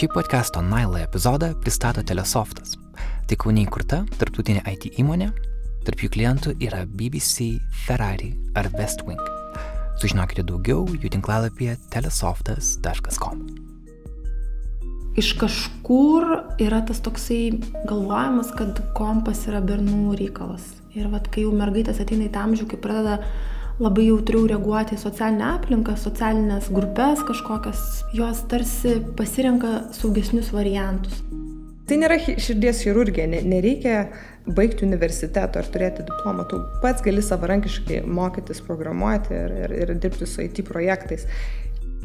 Šį podcast'o Nailą epizodą pristato Telesoftas. Tai kauniai kurta tarptautinė IT įmonė, tarp jų klientų yra BBC, Ferrari ar Westwing. Sužinokite daugiau jų tinklalapyje telesoftas.com. Iš kažkur yra tas toksai galvojimas, kad kompas yra bernų reikalas. Ir vat, kai jau mergaitės ateina į tą amžių, kai pradeda labai jautriau reaguoti į socialinę aplinką, socialinės grupės kažkokias, jos tarsi pasirenka saugesnius variantus. Tai nėra širdies chirurgija, nereikia baigti universiteto ar turėti diplomą, tu pats gali savarankiškai mokytis programuoti ir, ir, ir dirbti su IT projektais.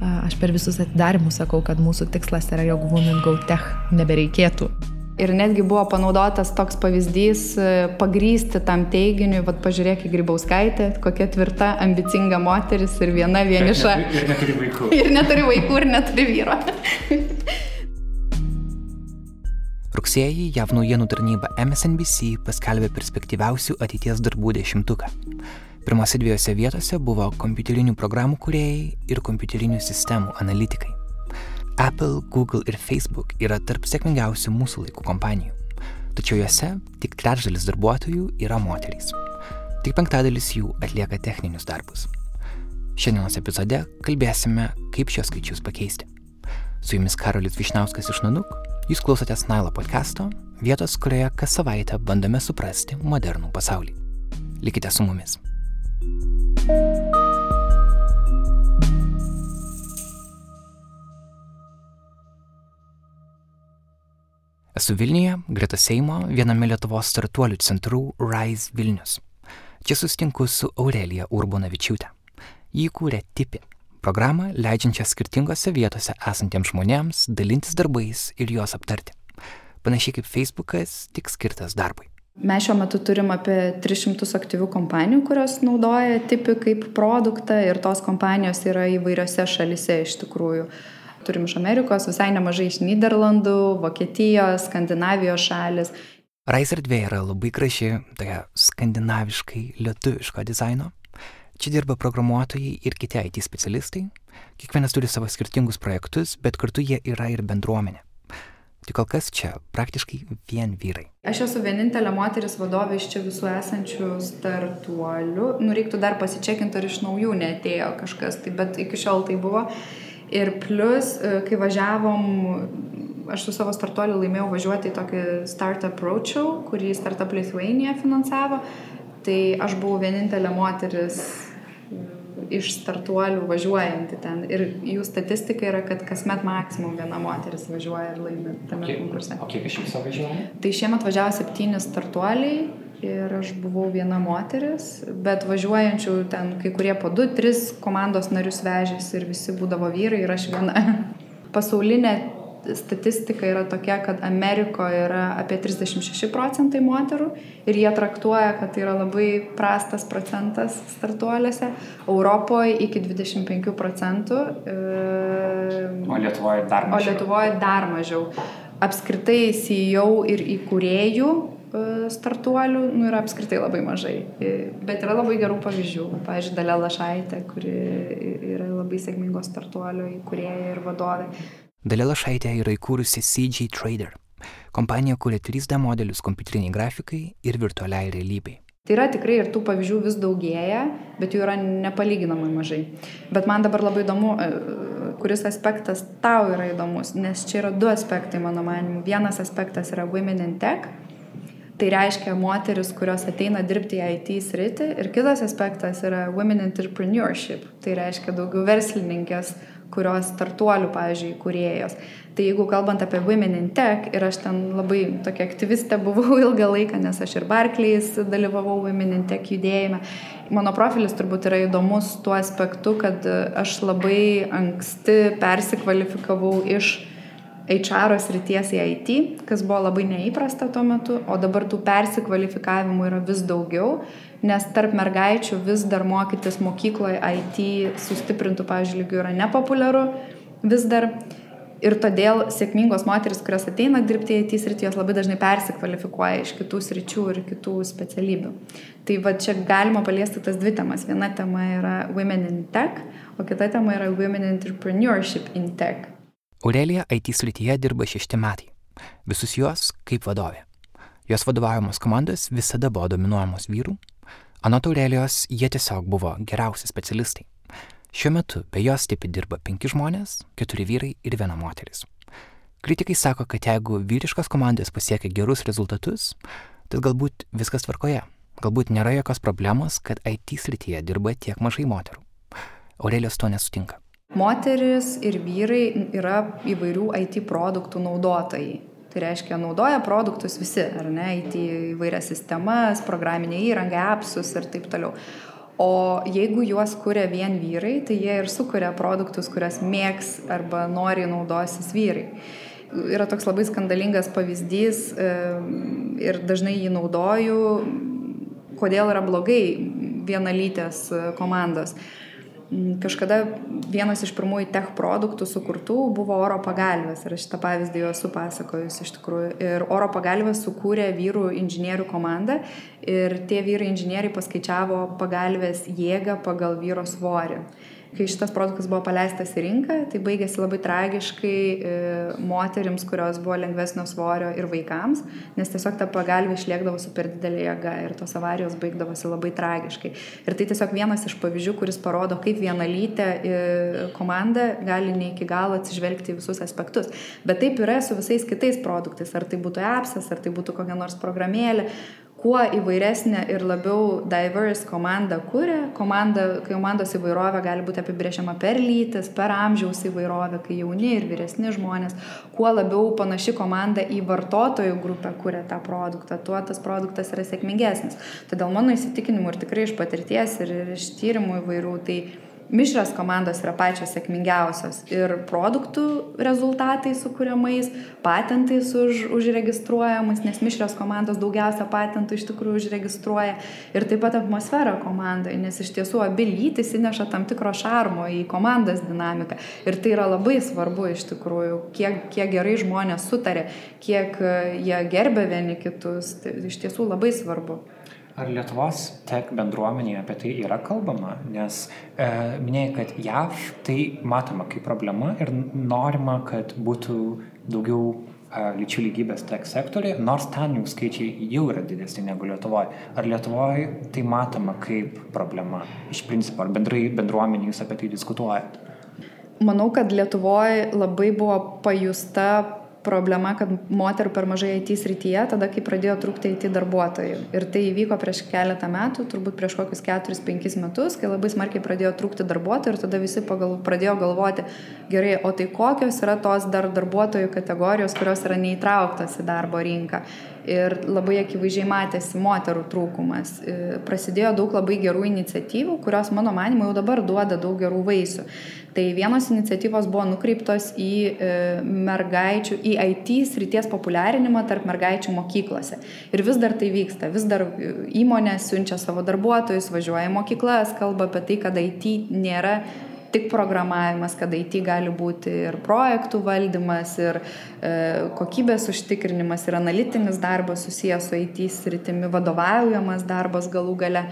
Aš per visus atidarimus sakau, kad mūsų tikslas yra, jog Women Go Tech nebereikėtų. Ir netgi buvo panaudotas toks pavyzdys e, pagrysti tam teiginiui, vad pažiūrėk į Grybauskaitę, kokia tvirta, ambicinga moteris ir viena vieniša. Ir neturi vaikų. Ir neturi vaikų, ir neturi vyro. Rugsėjį JAV naujienų tarnyba MSNBC paskelbė perspektyviausių ateities darbų dešimtuką. Pirmose dviejose vietose buvo kompiuterinių programų kuriejai ir kompiuterinių sistemų analitikai. Apple, Google ir Facebook yra tarp sėkmingiausių mūsų laikų kompanijų. Tačiau juose tik trečdalis darbuotojų yra moterys. Tik penktadalis jų atlieka techninius darbus. Šiandienos epizode kalbėsime, kaip šios skaičius pakeisti. Su jumis Karolis Višnauskas iš Nanuk, jūs klausotės Nailo podcast'o, vietos, kurioje kas savaitę bandome suprasti modernų pasaulį. Likite su mumis. thank you Esu Vilniuje, greta Seimo, viename Lietuvos startuolių centrų Rise Vilnius. Čia sustinku su Aurelija Urbonavičiūtė. Jį kūrė Tipi - programą leidžiančią skirtingose vietose esantiems žmonėms dalintis darbais ir juos aptarti. Panašiai kaip Facebookas, tik skirtas darbui. Mes šiuo metu turim apie 300 aktyvių kompanijų, kurios naudoja tipi kaip produktą ir tos kompanijos yra įvairiose šalise iš tikrųjų turim iš Amerikos, visai nemažai iš Niderlandų, Vokietijos, Skandinavijos šalis. Rais erdvė yra labai graži, tokia skandinaviškai lietuviško dizaino. Čia dirba programuotojai ir kiti IT specialistai. Kiekvienas turi savo skirtingus projektus, bet kartu jie yra ir bendruomenė. Tik kol kas čia praktiškai vien vyrai. Aš esu vienintelė moteris vadovė iš čia visų esančių startuolių. Nu, reiktų dar pasičekinti, ar iš naujų netėjo kažkas, tai, bet iki šiol tai buvo. Ir plus, e, kai važiavom, aš su savo startuoliu laimėjau važiuoti į tokį Startup Roadshow, kurį Startup Lithuania finansavo, tai aš buvau vienintelė moteris iš startuolių važiuojanti ten. Ir jų statistika yra, kad kasmet maksimum viena moteris važiuoja ir laimi tame konkurse. O kiek iš viso važiuoja? Tai šiemet važiavo septyni startuoliai ir aš buvau viena moteris, bet važiuojančių ten kai kurie po du, tris komandos narius vežėsi ir visi būdavo vyrai ir aš viena. Pasaulinė statistika yra tokia, kad Amerikoje yra apie 36 procentai moterų ir jie traktuoja, kad tai yra labai prastas procentas startuoliuose, Europoje iki 25 procentų. O Lietuvoje dar mažiau. O Lietuvoje dar mažiau. Apskritai CEO ir įkūrėjų E, startuolių nu, yra apskritai labai mažai. Bet yra labai gerų pavyzdžių. Pavyzdžiui, Dalė Lašaitė, kuri yra labai sėkmingos startuolių įkūrėja ir vadovė. Dalė Lašaitė yra įkūrusi CG Trader. Kompanija kuria 3D modelius kompiuteriniai grafikai ir virtualiai realybei. Tai yra tikrai ir tų pavyzdžių vis daugėja, bet jų yra nepalyginamai mažai. Bet man dabar labai įdomu, e, kuris aspektas tau yra įdomus, nes čia yra du aspektai mano manimu. Vienas aspektas yra Women in Tech, Tai reiškia moteris, kurios ateina dirbti į IT sritį. Ir kitas aspektas yra women entrepreneurship. Tai reiškia daugiau verslininkės, kurios startuolių, pavyzdžiui, kuriejos. Tai jeigu kalbant apie Women in Tech, ir aš ten labai tokia aktyvistė buvau ilgą laiką, nes aš ir Barclays dalyvavau Women in Tech judėjime, mano profilis turbūt yra įdomus tuo aspektu, kad aš labai anksti persikvalifikavau iš HR srities į IT, kas buvo labai neįprasta tuo metu, o dabar tų persikvalifikavimų yra vis daugiau, nes tarp mergaičių vis dar mokytis mokykloje IT sustiprintų, pavyzdžiui, lygių yra nepopuliaru vis dar. Ir todėl sėkmingos moteris, kurios ateina dirbti į IT sritį, jos labai dažnai persikvalifikuoja iš kitų sričių ir kitų specialybių. Tai va čia galima paliesti tas dvi temas. Viena tema yra Women in Tech, o kita tema yra Women Entrepreneurship in Tech Aurelija IT srityje dirba šešti metai. Visus juos kaip vadovė. Jos vadovaujamos komandos visada buvo dominuojamos vyrų. Anot Aurelijos, jie tiesiog buvo geriausi specialistai. Šiuo metu be jos taip dirba penki žmonės, keturi vyrai ir viena moteris. Kritikai sako, kad jeigu vyriškos komandos pasiekia gerus rezultatus, tai galbūt viskas tvarkoje. Galbūt nėra jokios problemos, kad IT srityje dirba tiek mažai moterų. Aurelijos to nesutinka. Moteris ir vyrai yra įvairių IT produktų naudotojai. Tai reiškia, naudoja produktus visi, ar ne, IT įvairias sistemas, programinę įrangą, appsus ir taip toliau. O jeigu juos kuria vien vyrai, tai jie ir sukuria produktus, kurias mėgs arba nori naudosis vyrai. Yra toks labai skandalingas pavyzdys ir dažnai jį naudoju, kodėl yra blogai vienalytės komandos. Mm, kažkada vienas iš pirmųjų tech produktų sukurtų buvo oro pagalvės. Ir aš šitą pavyzdį jau esu pasakojus iš tikrųjų. Ir oro pagalvės sukūrė vyrų inžinierių komandą. Ir tie vyrai inžinieriai paskaičiavo pagalvės jėgą pagal vyro svorį kai šitas produktas buvo paleistas į rinką, tai baigėsi labai tragiškai e, moterims, kurios buvo lengvesnio svorio ir vaikams, nes tiesiog ta pagalbė išliekdavo su per didelė jėga ir tos avarijos baigdavosi labai tragiškai. Ir tai tiesiog vienas iš pavyzdžių, kuris parodo, kaip vienalytė e, komanda gali ne iki galo atsižvelgti visus aspektus. Bet taip yra su visais kitais produktais, ar tai būtų appsas, ar tai būtų kokia nors programėlė, kuo įvairesnė ir labiau diverse komanda kuria, komanda, komandos įvairovė gali būti apibrėžiama per lytis, per amžiaus įvairovę, kai jauni ir vyresni žmonės, kuo labiau panaši komanda į vartotojų grupę kuria tą produktą, tuo tas produktas yra sėkmingesnis. Todėl mano įsitikinimu ir tikrai iš patirties ir iš tyrimų įvairių, tai mišrios komandos yra pačios sėkmingiausios ir produktų rezultatai sukūriamais, patentais už, užregistruojamais, nes mišrios komandos daugiausia patentų iš tikrųjų užregistruoja ir taip pat atmosfera komandai, nes iš tiesų abi lytis įneša tam tikro šarmo į komandos dinamiką ir tai yra labai svarbu iš tikrųjų, kiek, kiek gerai žmonės sutarė, kiek jie gerbė vieni kitus, tai iš tiesų labai svarbu. Ar Lietuvos tech bendruomenėje apie tai yra kalbama? Nes e, minėjai, kad JAV tai matoma kaip problema ir norima, kad būtų daugiau e, lyčių lygybės tech sektoriai, nors ten jų skaičiai jau yra didesni negu Lietuvoje. Ar Lietuvoje tai matoma kaip problema iš principo, ar bendrai bendruomenė jūs apie tai diskutuojate? Manau, kad Lietuvoje labai buvo pajusta problema, kad moterų per mažai IT srityje, tada kai pradėjo trūkti IT darbuotojų. Ir tai įvyko prieš keletą metų, turbūt prieš kokius 4-5 metus, kai labai smarkiai pradėjo trūkti darbuotojų ir tada visi pagal, pradėjo galvoti, gerai, o tai kokios yra tos dar darbuotojų kategorijos, kurios yra neįtrauktos į darbo rinką. Ir labai akivaizdžiai matėsi moterų trūkumas. E, prasidėjo daug labai gerų iniciatyvų, kurios, mano manimo, jau dabar duoda daug gerų vaisių. Tai vienos iniciatyvos buvo nukreiptos į e, mergaičių, į IT srities populiarinimą tarp mergaičių mokyklose. Ir vis dar tai vyksta, vis dar e, įmonės siunčia savo darbuotojus, važiuoja į mokyklas, kalba apie tai, kad IT nėra tik programavimas, kad IT gali būti ir projektų valdymas, ir e, kokybės užtikrinimas, ir analitinis darbas susijęs su IT sritimi, vadovaujamas darbas galų gale.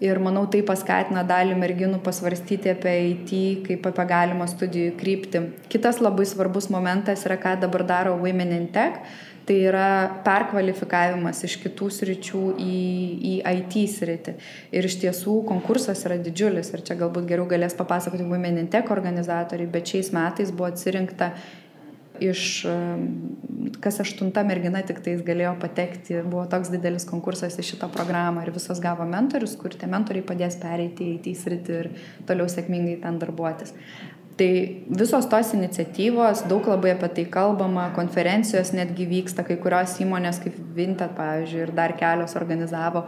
Ir manau, tai paskatina dalį merginų pasvarstyti apie IT kaip apie galimą studijų kryptį. Kitas labai svarbus momentas yra, ką dabar daro Women in Tech. Tai yra perkvalifikavimas iš kitų sričių į, į IT sritį. Ir iš tiesų konkursas yra didžiulis. Ir čia galbūt geriau galės papasakoti Women in Tech organizatoriai, bet šiais metais buvo atsirinkta iš kas aštunta mergina tik tais galėjo patekti, buvo toks didelis konkursas į šitą programą ir visos gavo mentorius, kur tie mentoriai padės pereiti į IT sritį ir toliau sėkmingai ten darbuotis. Tai visos tos iniciatyvos, daug labai apie tai kalbama, konferencijos netgi vyksta, kai kurios įmonės kaip Vinted, pavyzdžiui, ir dar kelios organizavo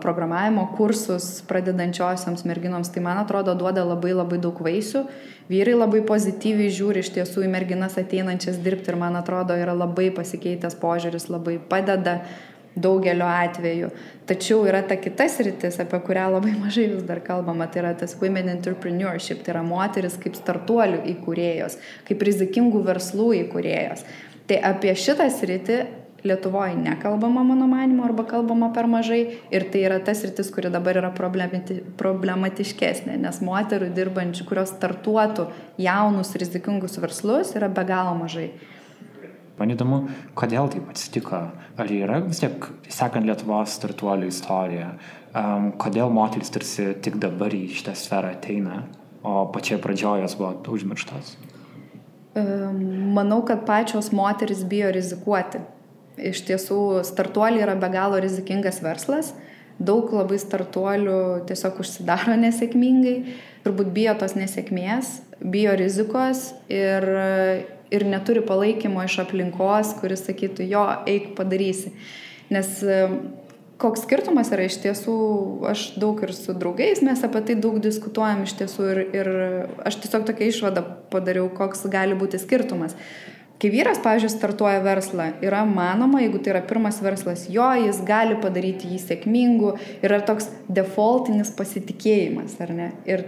programavimo kursus pradedančiosioms merginoms, tai man atrodo duoda labai labai daug vaisių. Vyrai labai pozityviai žiūri iš tiesų į merginas ateinančias dirbti ir man atrodo yra labai pasikeitęs požiūris, labai padeda daugeliu atveju. Tačiau yra ta kitas rytis, apie kurią labai mažai vis dar kalbama, tai yra tas women entrepreneurship, tai yra moteris kaip startuolių įkūrėjos, kaip rizikingų verslų įkūrėjos. Tai apie šitą sritį Lietuvoje nekalbama, mano manimo, arba kalbama per mažai. Ir tai yra tas rytis, kuri dabar yra problemati, problematiškesnė, nes moterų dirbančių, kurios startuotų jaunus rizikingus verslus, yra be galo mažai. Man įdomu, kodėl taip atsitiko. Ar yra vis tiek, sekant Lietuvos startuolių istoriją, um, kodėl moteris tarsi tik dabar į šitą sferą ateina, o pačioje pradžioje jos buvo užmirštos? Manau, kad pačios moteris bijo rizikuoti. Iš tiesų, startuoliai yra be galo rizikingas verslas. Daug labai startuolių tiesiog užsidaro nesėkmingai, turbūt bijo tos nesėkmės, bijo rizikos ir ir neturi palaikymo iš aplinkos, kuris sakytų, jo, eik padarysi. Nes e, koks skirtumas yra iš tiesų, aš daug ir su draugais mes apie tai daug diskutuojam iš tiesų ir, ir aš tiesiog tokia išvada padariau, koks gali būti skirtumas. Kai vyras, pavyzdžiui, startuoja verslą, yra manoma, jeigu tai yra pirmas verslas, jo, jis gali padaryti jį sėkmingu, yra toks defaultinis pasitikėjimas, ar ne? Ir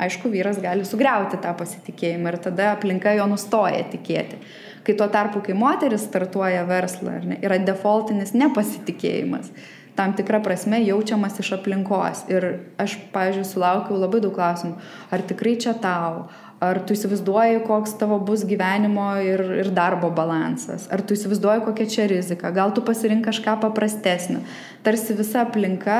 aišku, vyras gali sugriauti tą pasitikėjimą ir tada aplinka jo nustoja tikėti. Kai tuo tarpu, kai moteris startuoja verslą, ne, yra defaultinis nepasitikėjimas, tam tikra prasme jaučiamas iš aplinkos. Ir aš, pavyzdžiui, sulaukiau labai daug klausimų, ar tikrai čia tau, ar tu įsivaizduoji, koks tavo bus gyvenimo ir, ir darbo balansas, ar tu įsivaizduoji, kokia čia rizika, gal tu pasirink kažką paprastesnio. Tarsi visa aplinka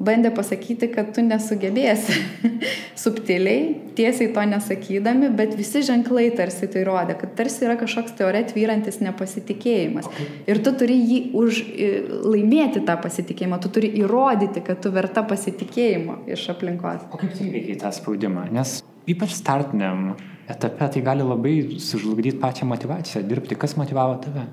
bandė pasakyti, kad tu nesugebėsi. Subtiliai, tiesiai to nesakydami, bet visi ženklai tarsi tai rodė, kad tarsi yra kažkoks teore tvyrantis nepasitikėjimas. Ir tu turi jį už, laimėti tą pasitikėjimą, tu turi įrodyti, kad tu verta pasitikėjimo iš aplinkos. O kaip tai veikia tą spaudimą? Nes ypač startiniam etape tai gali labai sužlugdyti pačią motivaciją dirbti. Kas motivavo tave?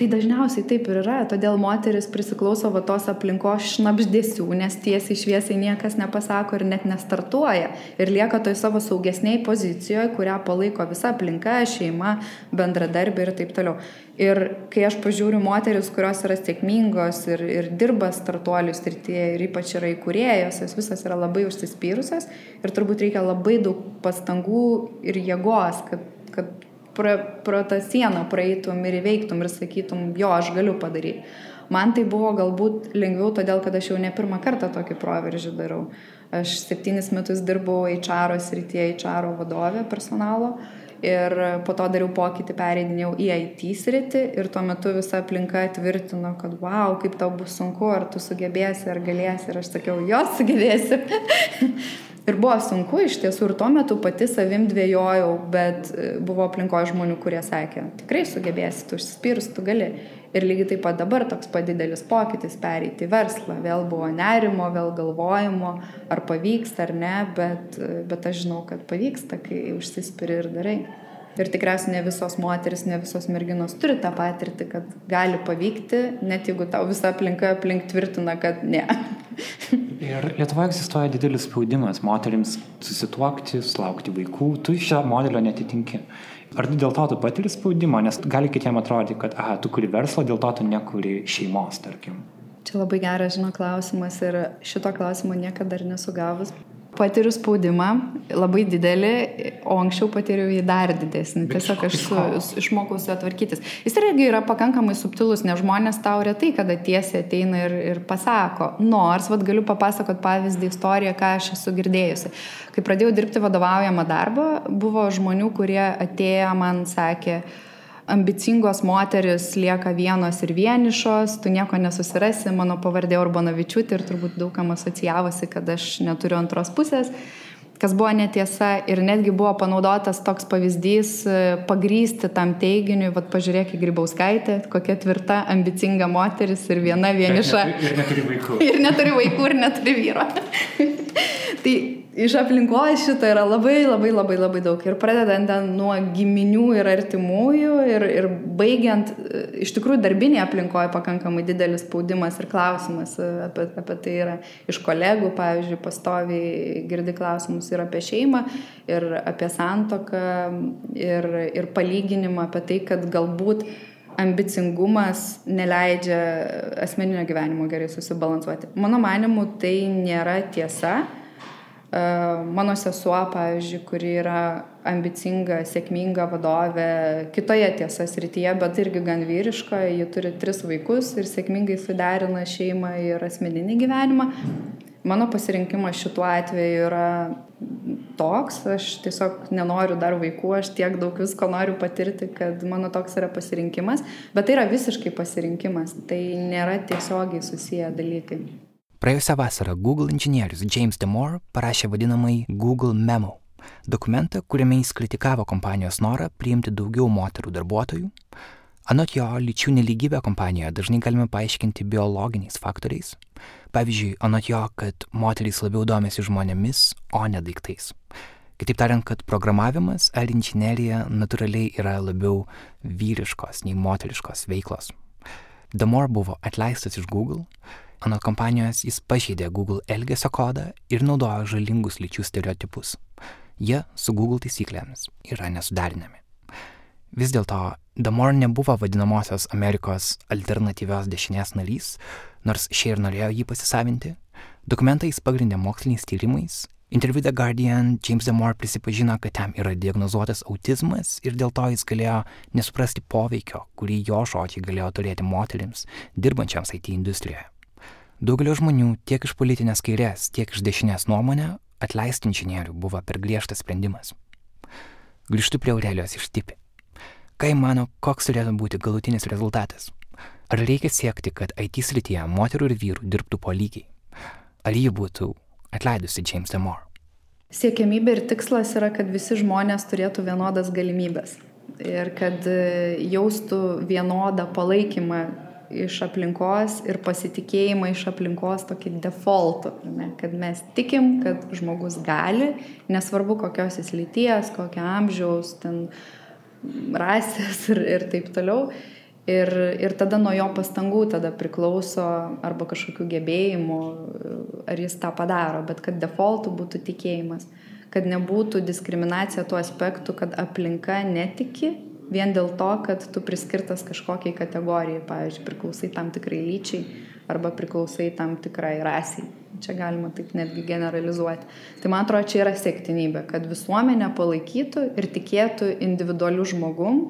Tai dažniausiai taip ir yra, todėl moteris prisiklauso va tos aplinkos šnapždėsių, nes tiesiai šviesiai niekas nepasako ir net nestartuoja. Ir lieka toj savo saugesniai pozicijoje, kurią palaiko visa aplinka, šeima, bendradarbė ir taip toliau. Ir kai aš pažiūriu moteris, kurios yra sėkmingos ir, ir dirba startuolių srityje ir ypač yra įkūrėjos, jos visas yra labai užsispyrusios ir turbūt reikia labai daug pastangų ir jėgos, kad, kad pro, pro tą sieną praeitum ir įveiktum ir sakytum, jo, aš galiu padaryti. Man tai buvo galbūt lengviau, todėl kad aš jau ne pirmą kartą tokį proveržį darau. Aš septynis metus dirbau HR srityje, HR vadovė personalo ir po to dariau pokytį, pereidinėjau į IT sritį ir tuo metu visa aplinka tvirtino, kad wow, kaip tau bus sunku, ar tu sugebėsi, ar galėsi. Ir aš sakiau, jo, sugebėsi. Ir buvo sunku iš tiesų ir tuo metu pati savim dvėjojau, bet e, buvo aplinkoje žmonių, kurie sakė, tikrai sugebėsi, tu užsispyrus, tu gali. Ir lygiai taip pat dabar toks padidelis pokytis pereiti į verslą. Vėl buvo nerimo, vėl galvojimo, ar pavyksta ar ne, bet, e, bet aš žinau, kad pavyksta, kai užsispiri ir darai. Ir tikriausiai ne visos moteris, ne visos merginos turi tą patirtį, kad gali pavykti, net jeigu tau visa aplinka aplink tvirtina, kad ne. Ir Lietuvoje egzistuoja didelis spaudimas moteriams susituokti, sulaukti vaikų, tu šio modelio netitinki. Ar dėl to tu patiri spaudimą, nes gali kitiem atrodyti, kad, aha, tu kuri verslą, dėl to tu nekuri šeimos, tarkim. Čia labai geras, žinau, klausimas ir šito klausimo niekada dar nesu gavus patiriu spaudimą labai didelį, o anksčiau patyriau jį dar didesnį. Tiesiog aš su, išmokau su juo tvarkytis. Jis irgi yra pakankamai subtilus, nes žmonės tau retai kada tiesiai ateina ir, ir pasako. Nors, vad galiu papasakot pavyzdį, istoriją, ką aš esu girdėjusi. Kai pradėjau dirbti vadovaujamą darbą, buvo žmonių, kurie atėjo man sakė, ambicingos moteris lieka vienos ir vienišos, tu nieko nesusirasi, mano pavardė Urbanovičiūtė ir turbūt daugam asocijavosi, kad aš neturiu antros pusės, kas buvo netiesa ir netgi buvo panaudotas toks pavyzdys e, pagrysti tam teiginiui, vad pažiūrėk į Grybauskaitę, kokia tvirta, ambicinga moteris ir viena vieniša. Ir neturi vaikų. Ir neturi vaikų ir neturi vyro. tai iš aplinkos šito yra labai labai labai labai daug. Ir pradedant nuo giminių ir artimųjų ir, ir baigiant, e, iš tikrųjų darbinėje aplinkoje pakankamai didelis spaudimas ir klausimas e, apie, apie tai yra iš kolegų, pavyzdžiui, pastoviai girdi klausimus ir apie šeimą, ir apie santoką, ir, ir palyginimą apie tai, kad galbūt ambicingumas neleidžia asmeninio gyvenimo gerai susibalansuoti. Mano manimu, tai nėra tiesa Mano sesuo, pavyzdžiui, kuri yra ambicinga, sėkminga vadovė kitoje tiesa srityje, bet irgi gan vyriška, ji turi tris vaikus ir sėkmingai suderina šeimą ir asmeninį gyvenimą. Mano pasirinkimas šituo atveju yra toks, aš tiesiog nenoriu dar vaikų, aš tiek daug visko noriu patirti, kad mano toks yra pasirinkimas, bet tai yra visiškai pasirinkimas, tai nėra tiesiogiai susiję dalykai. Praėjusią vasarą Google inžinierius James Demore parašė vadinamai Google Memo dokumentą, kuriame jis kritikavo kompanijos norą priimti daugiau moterų darbuotojų. Anot jo, lyčių neligybę kompanijoje dažnai galime paaiškinti biologiniais faktoriais, Pavyzdžiui, anot jo, kad moterys labiau domisi žmonėmis, o ne daiktais. Kitaip tariant, kad programavimas ar inžinierija natūraliai yra labiau vyriškos nei moteriškos veiklos. Damore buvo atleistas iš Google, anot kompanijos jis pažeidė Google elgesio kodą ir naudojo žalingus lyčių stereotipus. Jie su Google taisyklėmis yra nesudarinami. Vis dėlto Damore nebuvo vadinamosios Amerikos alternatyvios dešinės narys, nors šie ir norėjo jį pasisavinti. Dokumentą jis pagrindė moksliniais tyrimais. Interviu The Guardian James Damore prisipažino, kad jam yra diagnozuotas autizmas ir dėl to jis galėjo nesuprasti poveikio, kurį jo žodžiai galėjo turėti moteriams, dirbančiams IT industrijoje. Daugelio žmonių tiek iš politinės kairės, tiek iš dešinės nuomonė atleisti inžinierių buvo per griežtas sprendimas. Grįžtu prie Aurelijos iš tipi. Ką įmano, koks turėtų būti galutinis rezultatas? Ar reikia siekti, kad IT srityje moterų ir vyrų dirbtų po lygiai? Ar ji būtų atleidusi James Damore? Siekiamybė ir tikslas yra, kad visi žmonės turėtų vienodas galimybės ir kad e, jaustų vienodą palaikymą iš aplinkos ir pasitikėjimą iš aplinkos tokį defaultų, ne? kad mes tikim, kad žmogus gali, nesvarbu kokios jis lyties, kokio amžiaus, ten rasės ir, ir taip toliau Ir, ir tada nuo jo pastangų tada priklauso arba kažkokių gebėjimų, ar jis tą padaro, bet kad defaultų būtų tikėjimas, kad nebūtų diskriminacija tuo aspektu, kad aplinka netiki vien dėl to, kad tu priskirtas kažkokiai kategorijai, pavyzdžiui, priklausai tam tikrai lyčiai arba priklausai tam tikrai rasiai. Čia galima taip netgi generalizuoti. Tai man atrodo, čia yra sėktinybė, kad visuomenė palaikytų ir tikėtų individualiu žmogum,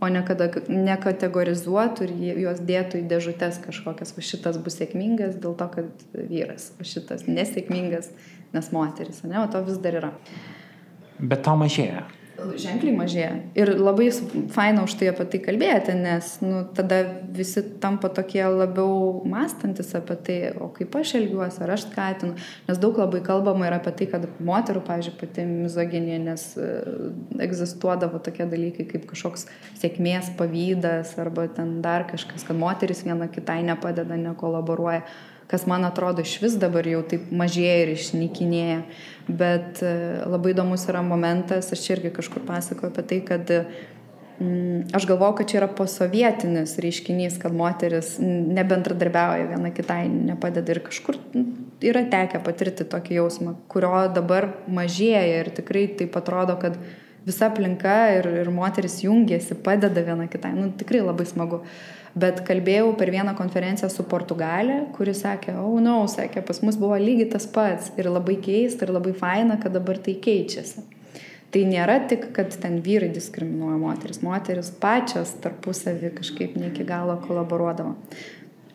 o ne kada nekategorizuotų ir juos dėtų į dėžutes kažkokias, o šitas bus sėkmingas dėl to, kad vyras, o šitas nesėkmingas, nes moteris, ne, o to vis dar yra. Bet to mažėja ženkliai mažėja. Ir labai faina už tai apie tai kalbėti, nes nu, tada visi tampa tokie labiau mąstantis apie tai, o kaip aš elgiuosi, ar aš skatinu. Nes daug labai kalbama ir apie tai, kad moterų, pavyzdžiui, pati mizoginė, nes uh, egzistuodavo tokie dalykai kaip kažkoks sėkmės pavydas arba ten dar kažkas, kad moteris viena kitai nepadeda, nekolaboruoja kas man atrodo iš vis dabar jau taip mažėja ir išnykinėja. Bet e, labai įdomus yra momentas, aš irgi kažkur pasakoju apie tai, kad mm, aš galvoju, kad čia yra posovietinis reiškinys, kad moteris nebendradarbiauja viena kitai, nepadeda ir kažkur yra tekę patirti tokį jausmą, kurio dabar mažėja ir tikrai taip atrodo, kad visa aplinka ir, ir moteris jungiasi, padeda viena kitai. Nu, tikrai labai smagu. Bet kalbėjau per vieną konferenciją su Portugalė, kuri sakė, oh, no, sakė, pas mus buvo lygiai tas pats ir labai keista ir labai faina, kad dabar tai keičiasi. Tai nėra tik, kad ten vyrai diskriminuoja moteris, moteris pačios tarpusavį kažkaip ne iki galo kolaboruodavo.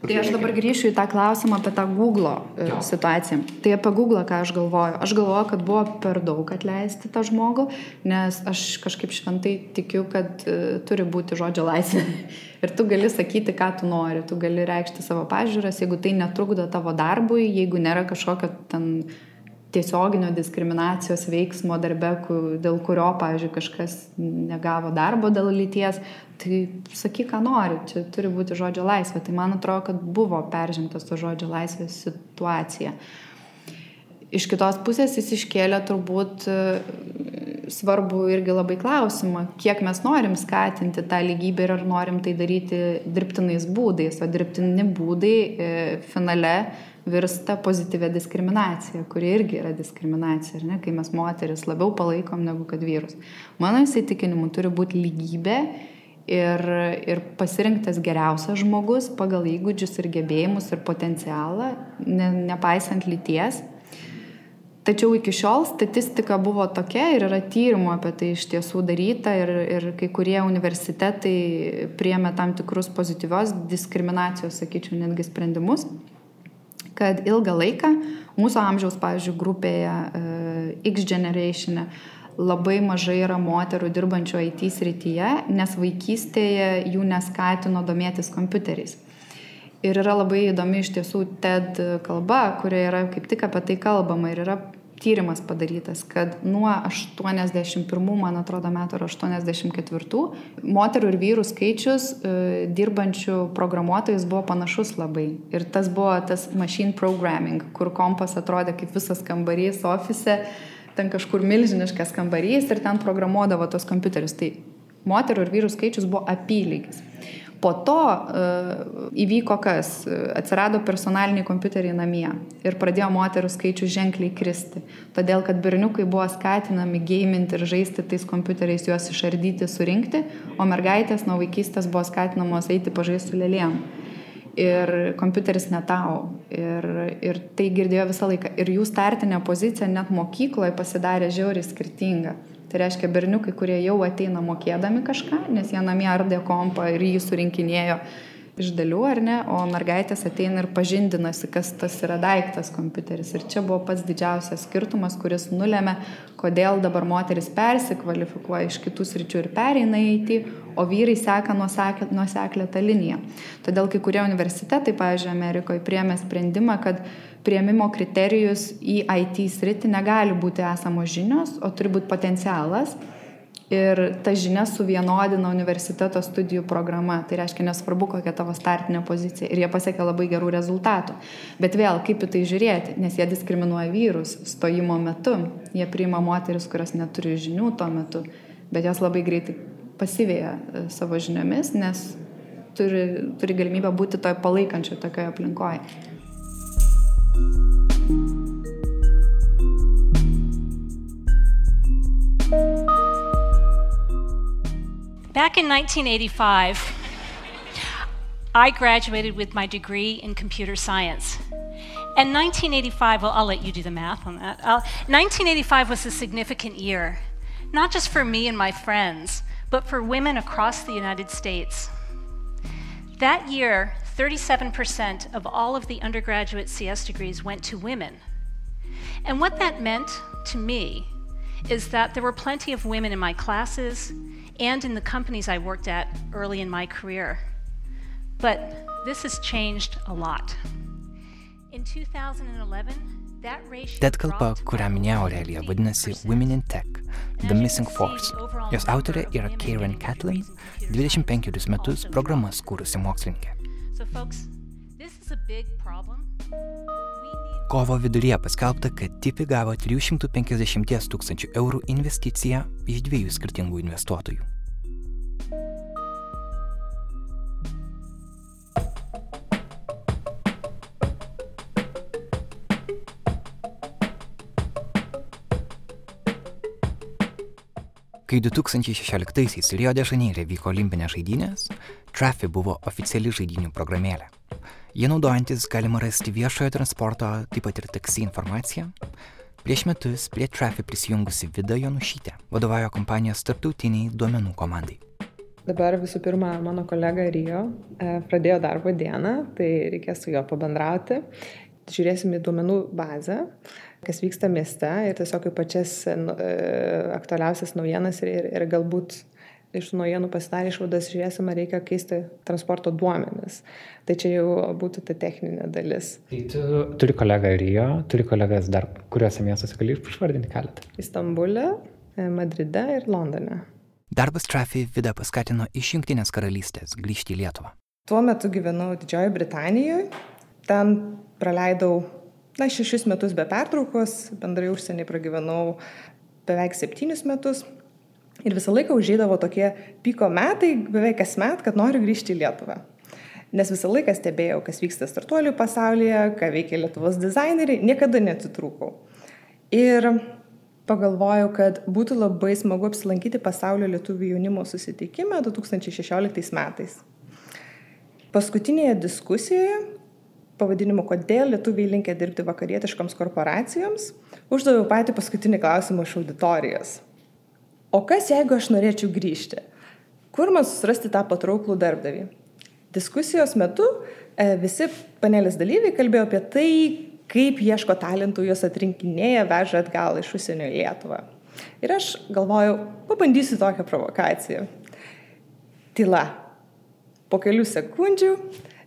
Tai aš dabar grįšiu į tą klausimą apie tą Google e, situaciją. Tai apie Google, ką aš galvoju. Aš galvoju, kad buvo per daug atleisti tą žmogų, nes aš kažkaip šventai tikiu, kad uh, turi būti žodžio laisvė. Ir tu gali sakyti, ką tu nori, tu gali reikšti savo pažiūras, jeigu tai netrukdo tavo darbui, jeigu nėra kažkokio ten tiesioginio diskriminacijos veiksmo darbe, dėl kurio, pavyzdžiui, kažkas negavo darbo dėl lyties, tai sakyk, ką nori, čia turi būti žodžio laisvė. Tai man atrodo, kad buvo peržengtas to žodžio laisvės situacija. Iš kitos pusės jis iškėlė turbūt e, svarbu irgi labai klausimą, kiek mes norim skatinti tą lygybę ir ar norim tai daryti dirbtinais būdais, o dirbtini būdai e, finale virsta pozityvia diskriminacija, kuri irgi yra diskriminacija, ne, kai mes moteris labiau palaikom negu kad vyrus. Mano įsitikinimu turi būti lygybė ir, ir pasirinktas geriausias žmogus pagal įgūdžius ir gebėjimus ir potencialą, ne, nepaisant lyties. Tačiau iki šiol statistika buvo tokia ir yra tyrimų apie tai iš tiesų daryta ir, ir kai kurie universitetai priemė tam tikrus pozityvios diskriminacijos, sakyčiau, netgi sprendimus, kad ilgą laiką mūsų amžiaus, pavyzdžiui, grupėje X generatione labai mažai yra moterų dirbančių IT srityje, nes vaikystėje jų neskatino domėtis kompiuteriais. Ir yra labai įdomi iš tiesų TED kalba, kurioje yra kaip tik apie tai kalbama ir yra tyrimas padarytas, kad nuo 81, man atrodo, metų ar 84 moterų ir vyrų skaičius e, dirbančių programuotojais buvo panašus labai. Ir tas buvo tas machine programming, kur kompas atrodė kaip visas kambarys ofise, ten kažkur milžiniškas kambarys ir ten programuodavo tos kompiuterius. Tai moterų ir vyrų skaičius buvo apylygis. Po to uh, įvyko kas? Atsirado personaliniai kompiuteriai namie ir pradėjo moterų skaičių ženkliai kristi. Todėl, kad berniukai buvo skatinami gaiminti ir žaisti tais kompiuteriais, juos išardyti, surinkti, o mergaitės nuo vaikystės buvo skatinamos eiti pažaisti su lėlėm. Ir kompiuteris netau. Ir, ir tai girdėjo visą laiką. Ir jų startinė pozicija net mokykloje pasidarė žiauriai skirtinga. Tai reiškia berniukai, kurie jau ateina mokėdami kažką, nes jie namie ardė kompą ir jį surinkinėjo iš dalių, ar ne, o mergaitės ateina ir pažindinasi, kas tas yra daiktas kompiuteris. Ir čia buvo pats didžiausias skirtumas, kuris nulėmė, kodėl dabar moteris persikvalifikuoja iš kitų sričių ir pereina į IT, o vyrai seka nuoseklę tą liniją. Todėl kai kurie universitetai, pavyzdžiui, Amerikoje priemė sprendimą, kad prieimimo kriterijus į IT sritį negali būti esamos žinios, o turi būti potencialas. Ir ta žinia suvienodina universiteto studijų programa. Tai reiškia, nesvarbu, kokia tavo startinė pozicija. Ir jie pasiekia labai gerų rezultatų. Bet vėl, kaip į tai žiūrėti, nes jie diskriminuoja vyrus stojimo metu. Jie priima moteris, kurios neturi žinių tuo metu. Bet jos labai greitai pasivėja e, savo žiniomis, nes turi, turi galimybę būti toj palaikančio tokioje aplinkoje. Back in 1985, I graduated with my degree in computer science. And 1985, well, I'll let you do the math on that. Uh, 1985 was a significant year, not just for me and my friends, but for women across the United States. That year, 37% of all of the undergraduate CS degrees went to women. And what that meant to me is that there were plenty of women in my classes and in the companies I worked at early in my career. But this has changed a lot. In 2011, TED kalba, kurią minėjo Aurelija, vadinasi Women in Tech – The Missing Force. Jos autorė yra Karen Catlin, 25 metus programas kūrusi mokslininkė. Kovo viduryje paskelbta, kad Tipi gavo 350 tūkstančių eurų investiciją iš dviejų skirtingų investuotojų. Kai 2016-aisiais Rio de Žaneire vyko olimpinės žaidynės, Trafi buvo oficiali žaidinių programėlė. Jie naudojantis galima rasti viešojo transporto, taip pat ir taksi informaciją. Prieš metus prie Trafi prisijungusi Vida Jonušytė vadovauja kompanijos tarptautiniai duomenų komandai. Dabar visų pirma, mano kolega Rio e, pradėjo darbo dieną, tai reikės su juo pabendrauti. Žiūrėsim į duomenų bazę, kas vyksta mieste ir tiesiog kaip pačias nu, e, aktualiausias naujienas ir, ir, ir galbūt iš naujienų pasidarė išvadas, žiūrėsim, ar reikia keisti transporto duomenis. Tai čia jau būtų ta techninė dalis. Tai tu turi kolegą Rio, turi kolegas dar kuriuose miestuose gali išvardinti keletą? Istambulė, e, Madride ir Londone. Darbas Trafi Vida paskatino iš Junktinės karalystės grįžti į Lietuvą. Tuo metu gyvenau Didžiojoje Britanijoje. Ten praleidau na, šešis metus be pertraukos, bendrai užsienį pragyvenau beveik septynis metus. Ir visą laiką užėdavo tokie piko metai, beveik kas met, kad noriu grįžti į Lietuvą. Nes visą laiką stebėjau, kas vyksta startuolių pasaulyje, ką veikia Lietuvos dizaineriai, niekada neatitrūkau. Ir pagalvojau, kad būtų labai smagu apsilankyti pasaulio lietuvių jaunimo susitikime 2016 metais. Paskutinėje diskusijoje pavadinimu Kodėl lietuviai linkia dirbti vakarietiškoms korporacijoms, uždaviau patį paskutinį klausimą iš auditorijos. O kas jeigu aš norėčiau grįžti? Kur man susirasti tą patrauklų darbdavį? Diskusijos metu e, visi panelės dalyviai kalbėjo apie tai, kaip ieško talentų, juos atrinkinėja, veža atgal iš užsienio į Lietuvą. Ir aš galvojau, pabandysiu tokią provokaciją. Tyla. Po kelių sekundžių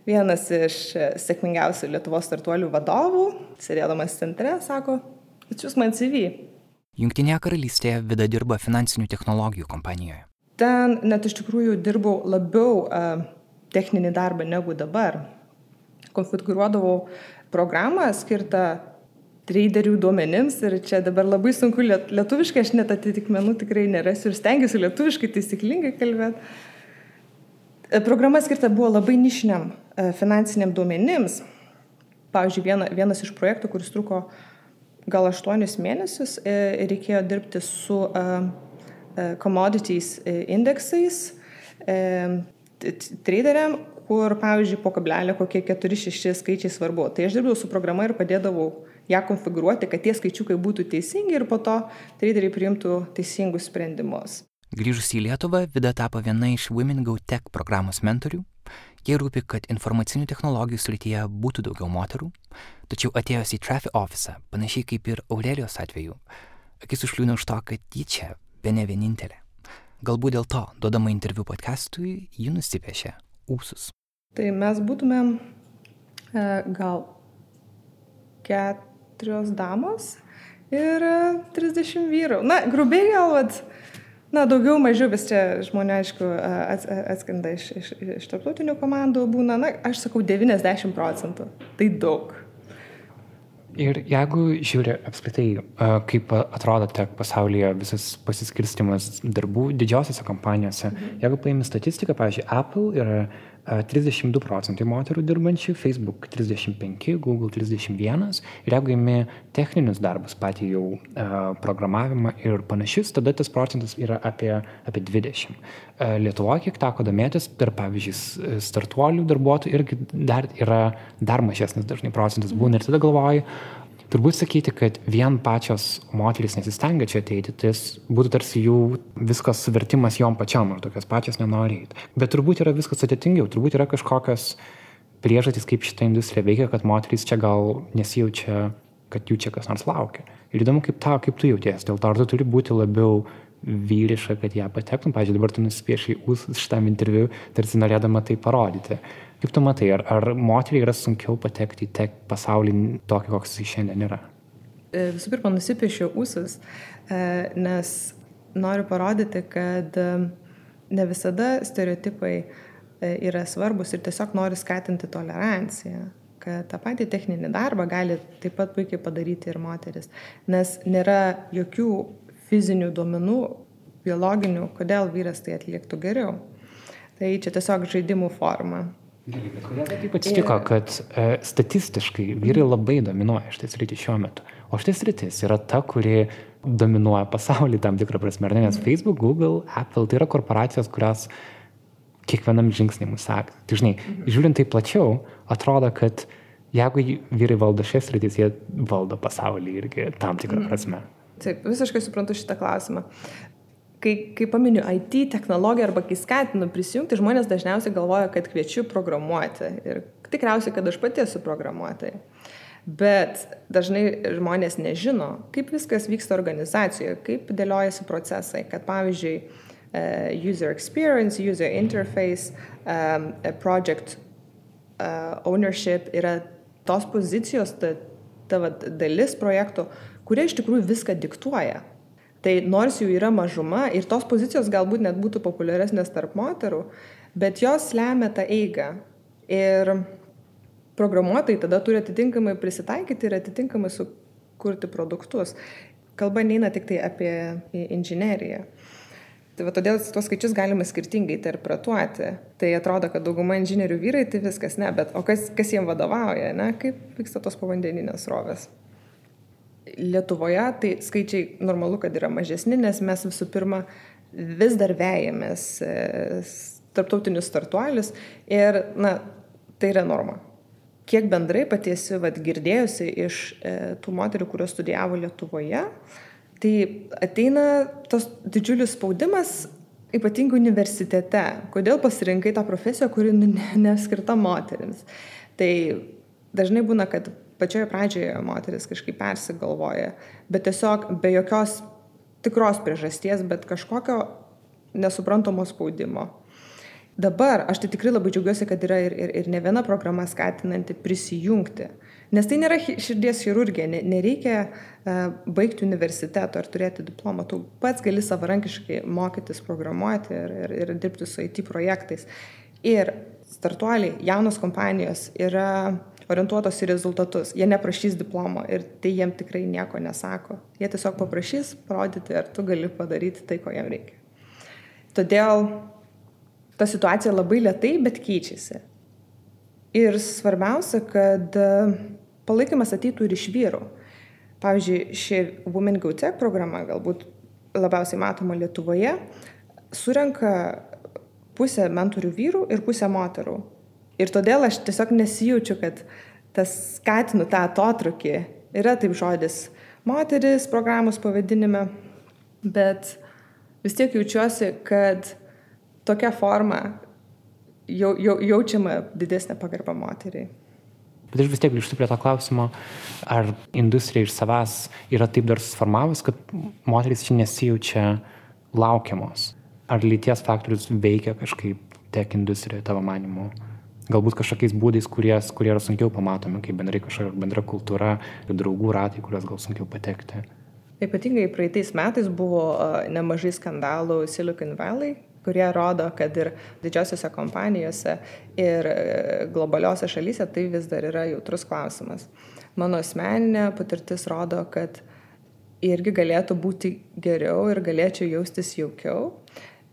vienas iš sėkmingiausių Lietuvos startuolių vadovų, sėdėdamas centre, sako, atsiūs man CV. Junktinėje karalystėje Vida dirba finansinių technologijų kompanijoje. Ten net iš tikrųjų dirbau labiau uh, techninį darbą negu dabar. Konfigūruodavau programą skirtą traderių duomenims ir čia dabar labai sunku liet, lietuviškai, aš net atitikmenų tikrai nerasiu ir stengiuosi lietuviškai taisyklingai kalbėti. E, programa skirta buvo labai nišiniam e, finansiniam duomenims. Pavyzdžiui, viena, vienas iš projektų, kuris truko gal aštuonius mėnesius, e, reikėjo dirbti su commodities indeksais, traderiam, kur, pavyzdžiui, po kablelio kokie 4-6 skaičiai svarbu. Tai aš dirbau su programa ir padėdavau ją konfigūruoti, kad tie skaičiukai būtų teisingi ir po to traderiai priimtų teisingus sprendimus. Grįžus į Lietuvą, Vida tapo viena iš Women Go Tech programos mentorių. Jie rūpi, kad informacinių technologijų srityje būtų daugiau moterų, tačiau atėjus į Traffic Office, panašiai kaip ir Aurelijos atveju, akis užkliūna už to, kad ji čia be ne vienintelė. Galbūt dėl to, duodama interviu podcastui, ji nusipiešė ūsus. Tai mes būtumėm e, gal keturios damos ir 30 e, vyrų. Na, grubiai gal, vat, na, daugiau, mažiau vis čia žmonės, aišku, atskrenda iš, iš, iš tarptautinių komandų būna, na, aš sakau 90 procentų. Tai daug. Ir jeigu žiūri apskritai, kaip atrodo tek pasaulyje visas pasiskirstimas darbų didžiosiose kompanijose, mhm. jeigu paimi statistiką, pavyzdžiui, Apple yra 32 procentai moterų dirbančių, Facebook 35, Google 31 ir jeigu imi techninius darbus, patį jau programavimą ir panašius, tada tas procentas yra apie, apie 20. Lietuvoje, kiek teko domėtis, per pavyzdžiui, startuolių darbuotojų irgi dar yra dar mažesnis dažnai procentas būna ir tada galvoju, turbūt sakyti, kad vien pačios moterys nesistengia čia ateiti, tai būtų tarsi jų viskas suvertimas jom pačiam, ar tokios pačios nenori eiti. Bet turbūt yra viskas sudėtingiau, turbūt yra kažkokios priežastys, kaip šitą industriją veikia, kad moterys čia gal nesijaučia, kad jų čia kas nors laukia. Ir įdomu, kaip tau, kaip tu jautiesi, dėl to ar tu turi būti labiau vyriška, kad ją patektum. Pavyzdžiui, dabar tu nusipiešiai ūsus šitam interviu, tarsi norėdama tai parodyti. Kaip tu matai, ar, ar moteriai yra sunkiau patekti į tek pasaulį tokį, koks jis šiandien yra? E, visų pirma, nusipiešiau ūsus, e, nes noriu parodyti, kad e, ne visada stereotipai yra svarbus ir tiesiog noriu skatinti toleranciją kad tą patį techninį darbą gali taip pat puikiai padaryti ir moteris, nes nėra jokių fizinių duomenų, biologinių, kodėl vyras tai atliktų geriau. Tai čia tiesiog žaidimų forma. Taip atsitiko, kad e, statistiškai vyrai labai dominuoja šitais rytis šiuo metu, o šitais rytis yra ta, kuri dominuoja pasaulį tam tikrą prasme, nes Facebook, Google, Apple tai yra korporacijos, kurios kiekvienam žingsnį mūsų seka. Tai žinai, žiūrint tai plačiau, atrodo, kad jeigu vyrai valdo šias rytis, jie valdo pasaulį irgi tam tikrą prasme. Taip, visiškai suprantu šitą klausimą kai, kai paminiu IT technologiją arba kai skatinu prisijungti, žmonės dažniausiai galvoja, kad kviečiu programuoti. Ir tikriausiai, kad aš pati esu programuotoja. Bet dažnai žmonės nežino, kaip viskas vyksta organizacijoje, kaip dėliojasi procesai, kad pavyzdžiui, e, user experience, user interface, um, project uh, ownership yra tos pozicijos, ta, ta va, dalis projektų, kurie iš tikrųjų viską diktuoja. Tai nors jų yra mažuma ir tos pozicijos galbūt net būtų populiaresnės tarp moterų, bet jos lemia tą eigą. Ir programuotojai tada turi atitinkamai prisitaikyti ir atitinkamai sukurti produktus. Kalba neina tik tai apie inžineriją. Tai va, todėl tuos skaičius galima skirtingai interpretuoti. Tai atrodo, kad dauguma inžinierių vyrai, tai viskas ne, bet o kas, kas jiems vadovauja, ne, kaip vyksta tos povandeninės rovės. Lietuvoje tai skaičiai normalu, kad yra mažesni, nes mes visų pirma vis dar vejamės e, tarptautinius startuolius ir, na, tai yra norma. kiek bendrai pati esi vat, girdėjusi iš e, tų moterių, kurios studijavo Lietuvoje, tai ateina tos didžiulis spaudimas, ypatingai universitete. Kodėl pasirinkai tą profesiją, kuri nu, neskirta moteriams? Tai dažnai būna, kad pačioje pradžioje moteris kažkaip persigalvoja, bet tiesiog be jokios tikros priežasties, bet kažkokio nesuprantamo spaudimo. Dabar aš tai tikrai labai džiaugiuosi, kad yra ir, ir, ir ne viena programa skatinanti prisijungti. Nes tai nėra širdies chirurgija, nereikia uh, baigti universiteto ar turėti diplomą. Tu pats gali savarankiškai mokytis programuoti ir, ir, ir dirbti su IT projektais. Ir startuoliai, jaunos kompanijos yra orientuotos į rezultatus. Jie neprašys diplomo ir tai jiem tikrai nieko nesako. Jie tiesiog paprašys parodyti, ar tu gali padaryti tai, ko jiem reikia. Todėl ta situacija labai lietai, bet keičiasi. Ir svarbiausia, kad e, palaikymas ateitų ir iš vyrų. Pavyzdžiui, ši Women Go Tech programa, galbūt labiausiai matoma Lietuvoje, surenka pusę mentorių vyrų ir pusę moterų. Ir todėl aš tiesiog nesijaučiu, kad tas skatinu tą atotrukį. Yra taip žodis moteris programos pavadinime, bet vis tiek jaučiuosi, kad tokia forma jau, jau, jaučiama didesnė pagarba moteriai. Bet aš vis tiek grįžtu prie to klausimo, ar industrija iš savęs yra taip dar suformavus, kad moteris čia nesijaučia laukiamos. Ar lyties faktorius veikia kažkaip tech industrijoje tavo manimu? Galbūt kažkokiais būdais, kurie, kurie yra sunkiau pamatomi, kaip bendrai kažkokia bendra kultūra ir draugų ratai, kuriuos gal sunkiau patekti. Ypatingai praeitais metais buvo nemažai skandalų Silicon Valley, kurie rodo, kad ir didžiosiuose kompanijose ir e, globaliuose šalyse tai vis dar yra jautrus klausimas. Mano asmeninė patirtis rodo, kad irgi galėtų būti geriau ir galėčiau jaustis jaukiau,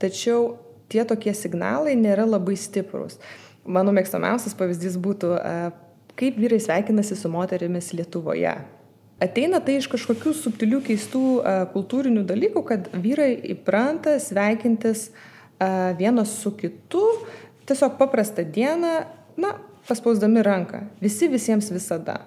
tačiau tie tokie signalai nėra labai stiprus. Mano mėgstamiausias pavyzdys būtų, e, kaip vyrai sveikinasi su moterimis Lietuvoje. Ateina tai iš kažkokių subtilių, keistų e, kultūrinių dalykų, kad vyrai įpranta sveikintis uh, vienas su kitu, tiesiog paprastą dieną, na, paspausdami ranką. Visi visiems visada.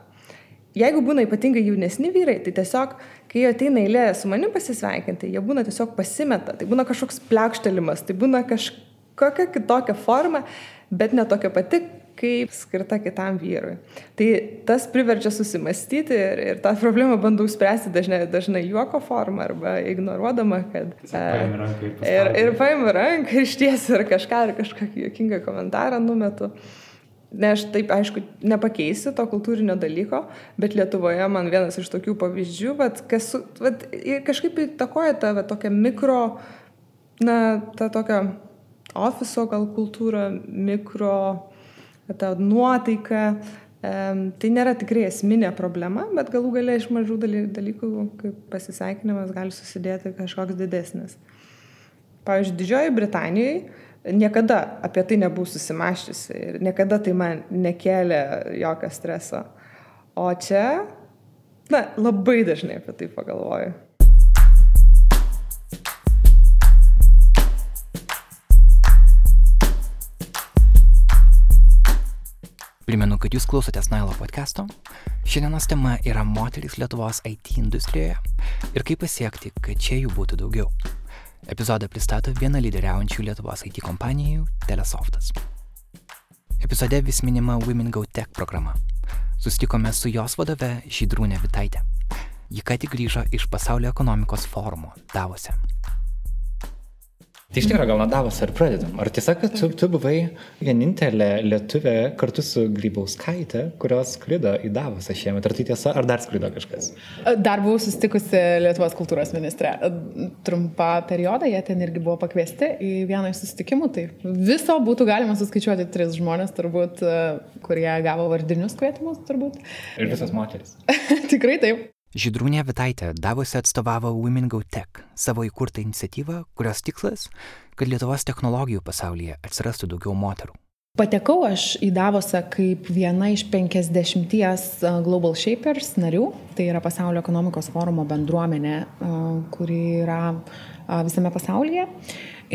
Jeigu būna ypatingai jaunesni vyrai, tai tiesiog, kai ateina eilė su manim pasisveikinti, jie būna tiesiog pasimeta, tai būna kažkoks plekštelimas, tai būna kažkokia kitokia forma, bet ne tokia pati, kaip skirta kitam vyrui. Tai tas priverčia susimastyti ir, ir tą problemą bandau spręsti dažnai, dažnai juoko formą arba ignoruodama, kad... Ir, ir, ir paimų ranką, išties ir kažką, ir kažkokį juokingą komentarą numetu. Ne, aš taip, aišku, nepakeisiu to kultūrinio dalyko, bet Lietuvoje man vienas iš tokių pavyzdžių, vat, kas vat, kažkaip įtakoja tą vat, tokią mikro, na, tą tokią ofiso gal kultūrą, mikro ta nuotaika. Tai nėra tikrai esminė problema, bet galų galia iš mažų dalykų, kaip pasiseikinimas, gali susidėti kažkoks didesnis. Pavyzdžiui, Didžioji Britanijoje niekada apie tai nebuvau susimaščiusi ir niekada tai man nekėlė jokio streso. O čia, na, labai dažnai apie tai pagalvoju. Primenu, kad jūs klausotės Nailo podcast'o. Šiandienos tema yra moteris Lietuvos IT industrijoje ir kaip pasiekti, kad čia jų būtų daugiau. Epizodą pristato viena lyderiaujančių Lietuvos IT kompanijų - Telesoftas. Epizode vis minima Women Go Tech programa. Sustikome su jos vadove Žydrūnė Vitaitė. Ji ką tik grįžo iš pasaulio ekonomikos forumo Davose. Tai iš tikrųjų gal nuo Davos ar pradedam. Ar tiesa, kad tu, tu buvai vienintelė lietuvė kartu su Grybauskaitė, kurios skrido į Davosą šiemet? Ar tai tiesa, ar dar skrido kažkas? Dar buvau susitikusi Lietuvos kultūros ministrė. Trumpą periodą jie ten irgi buvo pakviesti į vieną iš susitikimų. Tai viso būtų galima suskaičiuoti tris žmonės, turbūt, kurie gavo vardinius kvietimus, turbūt. Ir visas moteris. Tikrai taip. Žydrūnė Vitaitė Davose atstovavo Women Go Tech, savo įkurtą iniciatyvą, kurios tikslas, kad Lietuvos technologijų pasaulyje atsirastų daugiau moterų. Patekau aš į Davosą kaip viena iš 50 Global Shapers narių, tai yra pasaulio ekonomikos forumo bendruomenė, kuri yra visame pasaulyje.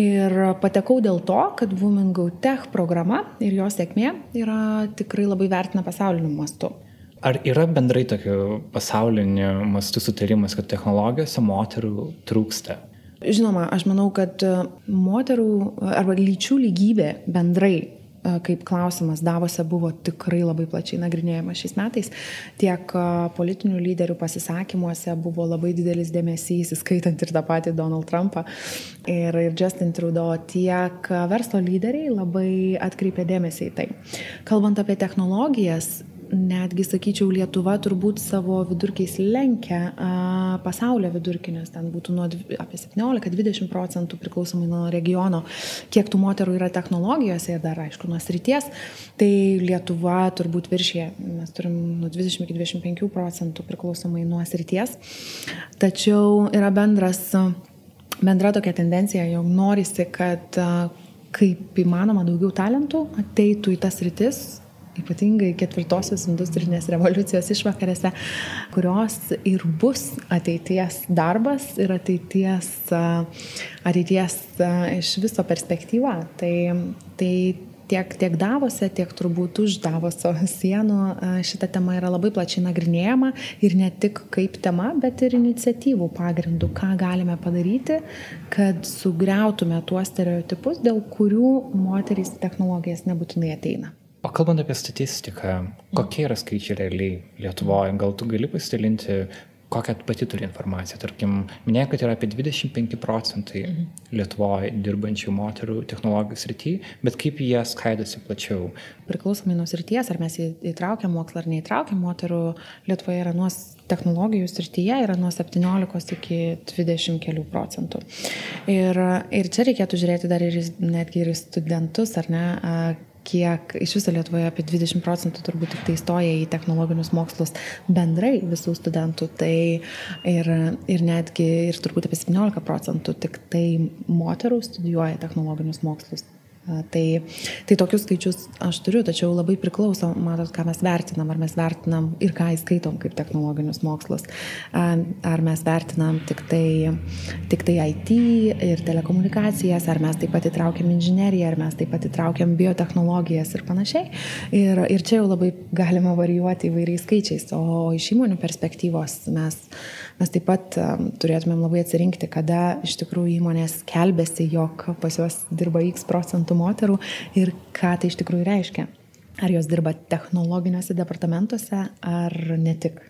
Ir patekau dėl to, kad Women Go Tech programa ir jos sėkmė yra tikrai labai vertina pasauliniu mastu. Ar yra bendrai tokiu pasauliniu mastu sutarimas, kad technologijose moterų trūksta? Žinoma, aš manau, kad moterų arba lyčių lygybė bendrai kaip klausimas Davose buvo tikrai labai plačiai nagrinėjamas šiais metais. Tiek politinių lyderių pasisakymuose buvo labai didelis dėmesys, įskaitant ir tą patį Donald Trumpą ir, ir Justin Trudeau, tiek verslo lyderiai labai atkreipė dėmesį į tai. Kalbant apie technologijas, netgi sakyčiau, Lietuva turbūt savo vidurkiais lenkia a, pasaulio vidurkį, nes ten būtų nuo apie 17-20 procentų priklausomai nuo regiono, kiek tų moterų yra technologijose ir dar, aišku, nuo srities, tai Lietuva turbūt viršė, mes turim nuo 20 iki 25 procentų priklausomai nuo srities. Tačiau yra bendras, bendra tokia tendencija, jog norisi, kad kaip įmanoma daugiau talentų ateitų į tas rytis, ypatingai ketvirtosios industrinės revoliucijos išvakarėse, kurios ir bus ateities darbas ir ateities, ateities iš viso perspektyva. Tai, tai tiek, tiek Davose, tiek turbūt už Davoso sienų šita tema yra labai plačiai nagrinėjama ir ne tik kaip tema, bet ir iniciatyvų pagrindų, ką galime padaryti, kad sugriautume tuos stereotipus, dėl kurių moterys technologijas nebūtinai ateina. O kalbant apie statistiką, kokie yra skaičiai realiai Lietuvoje? Gal tu gali pasidalinti, kokią pati turi informaciją? Tarkim, minėjai, kad yra apie 25 procentai mhm. Lietuvoje dirbančių moterų technologijų srityje, bet kaip jie skaidosi plačiau? Priklausomai nuo srities, ar mes įtraukiam mokslą ar neįtraukiam moterų, Lietuvoje yra nuo technologijų srityje yra nuo 17 iki 20 kelių procentų. Ir, ir čia reikėtų žiūrėti dar ir netgi ir studentus, ar ne, kiek iš viso Lietuvoje apie 20 procentų turbūt tik tai stoja į technologinius mokslus bendrai visų studentų, tai ir, ir netgi ir turbūt apie 17 procentų tik tai moterų studijuoja technologinius mokslus. Tai, tai tokius skaičius aš turiu, tačiau labai priklauso, matot, ką mes vertinam, ar mes vertinam ir ką įskaitom kaip technologinius mokslus, ar mes vertinam tik tai, tik tai IT ir telekomunikacijas, ar mes taip pat įtraukiam inžineriją, ar mes taip pat įtraukiam biotehnologijas ir panašiai. Ir, ir čia jau labai galima varijuoti įvairiais skaičiais, o iš įmonių perspektyvos mes mes taip pat turėtumėm labai atsirinkti, kada iš tikrųjų įmonės kelbėsi, jog pas juos dirba X procentų moterų ir ką tai iš tikrųjų reiškia. Ar jos dirba technologiniuose departamentuose, ar ne tik.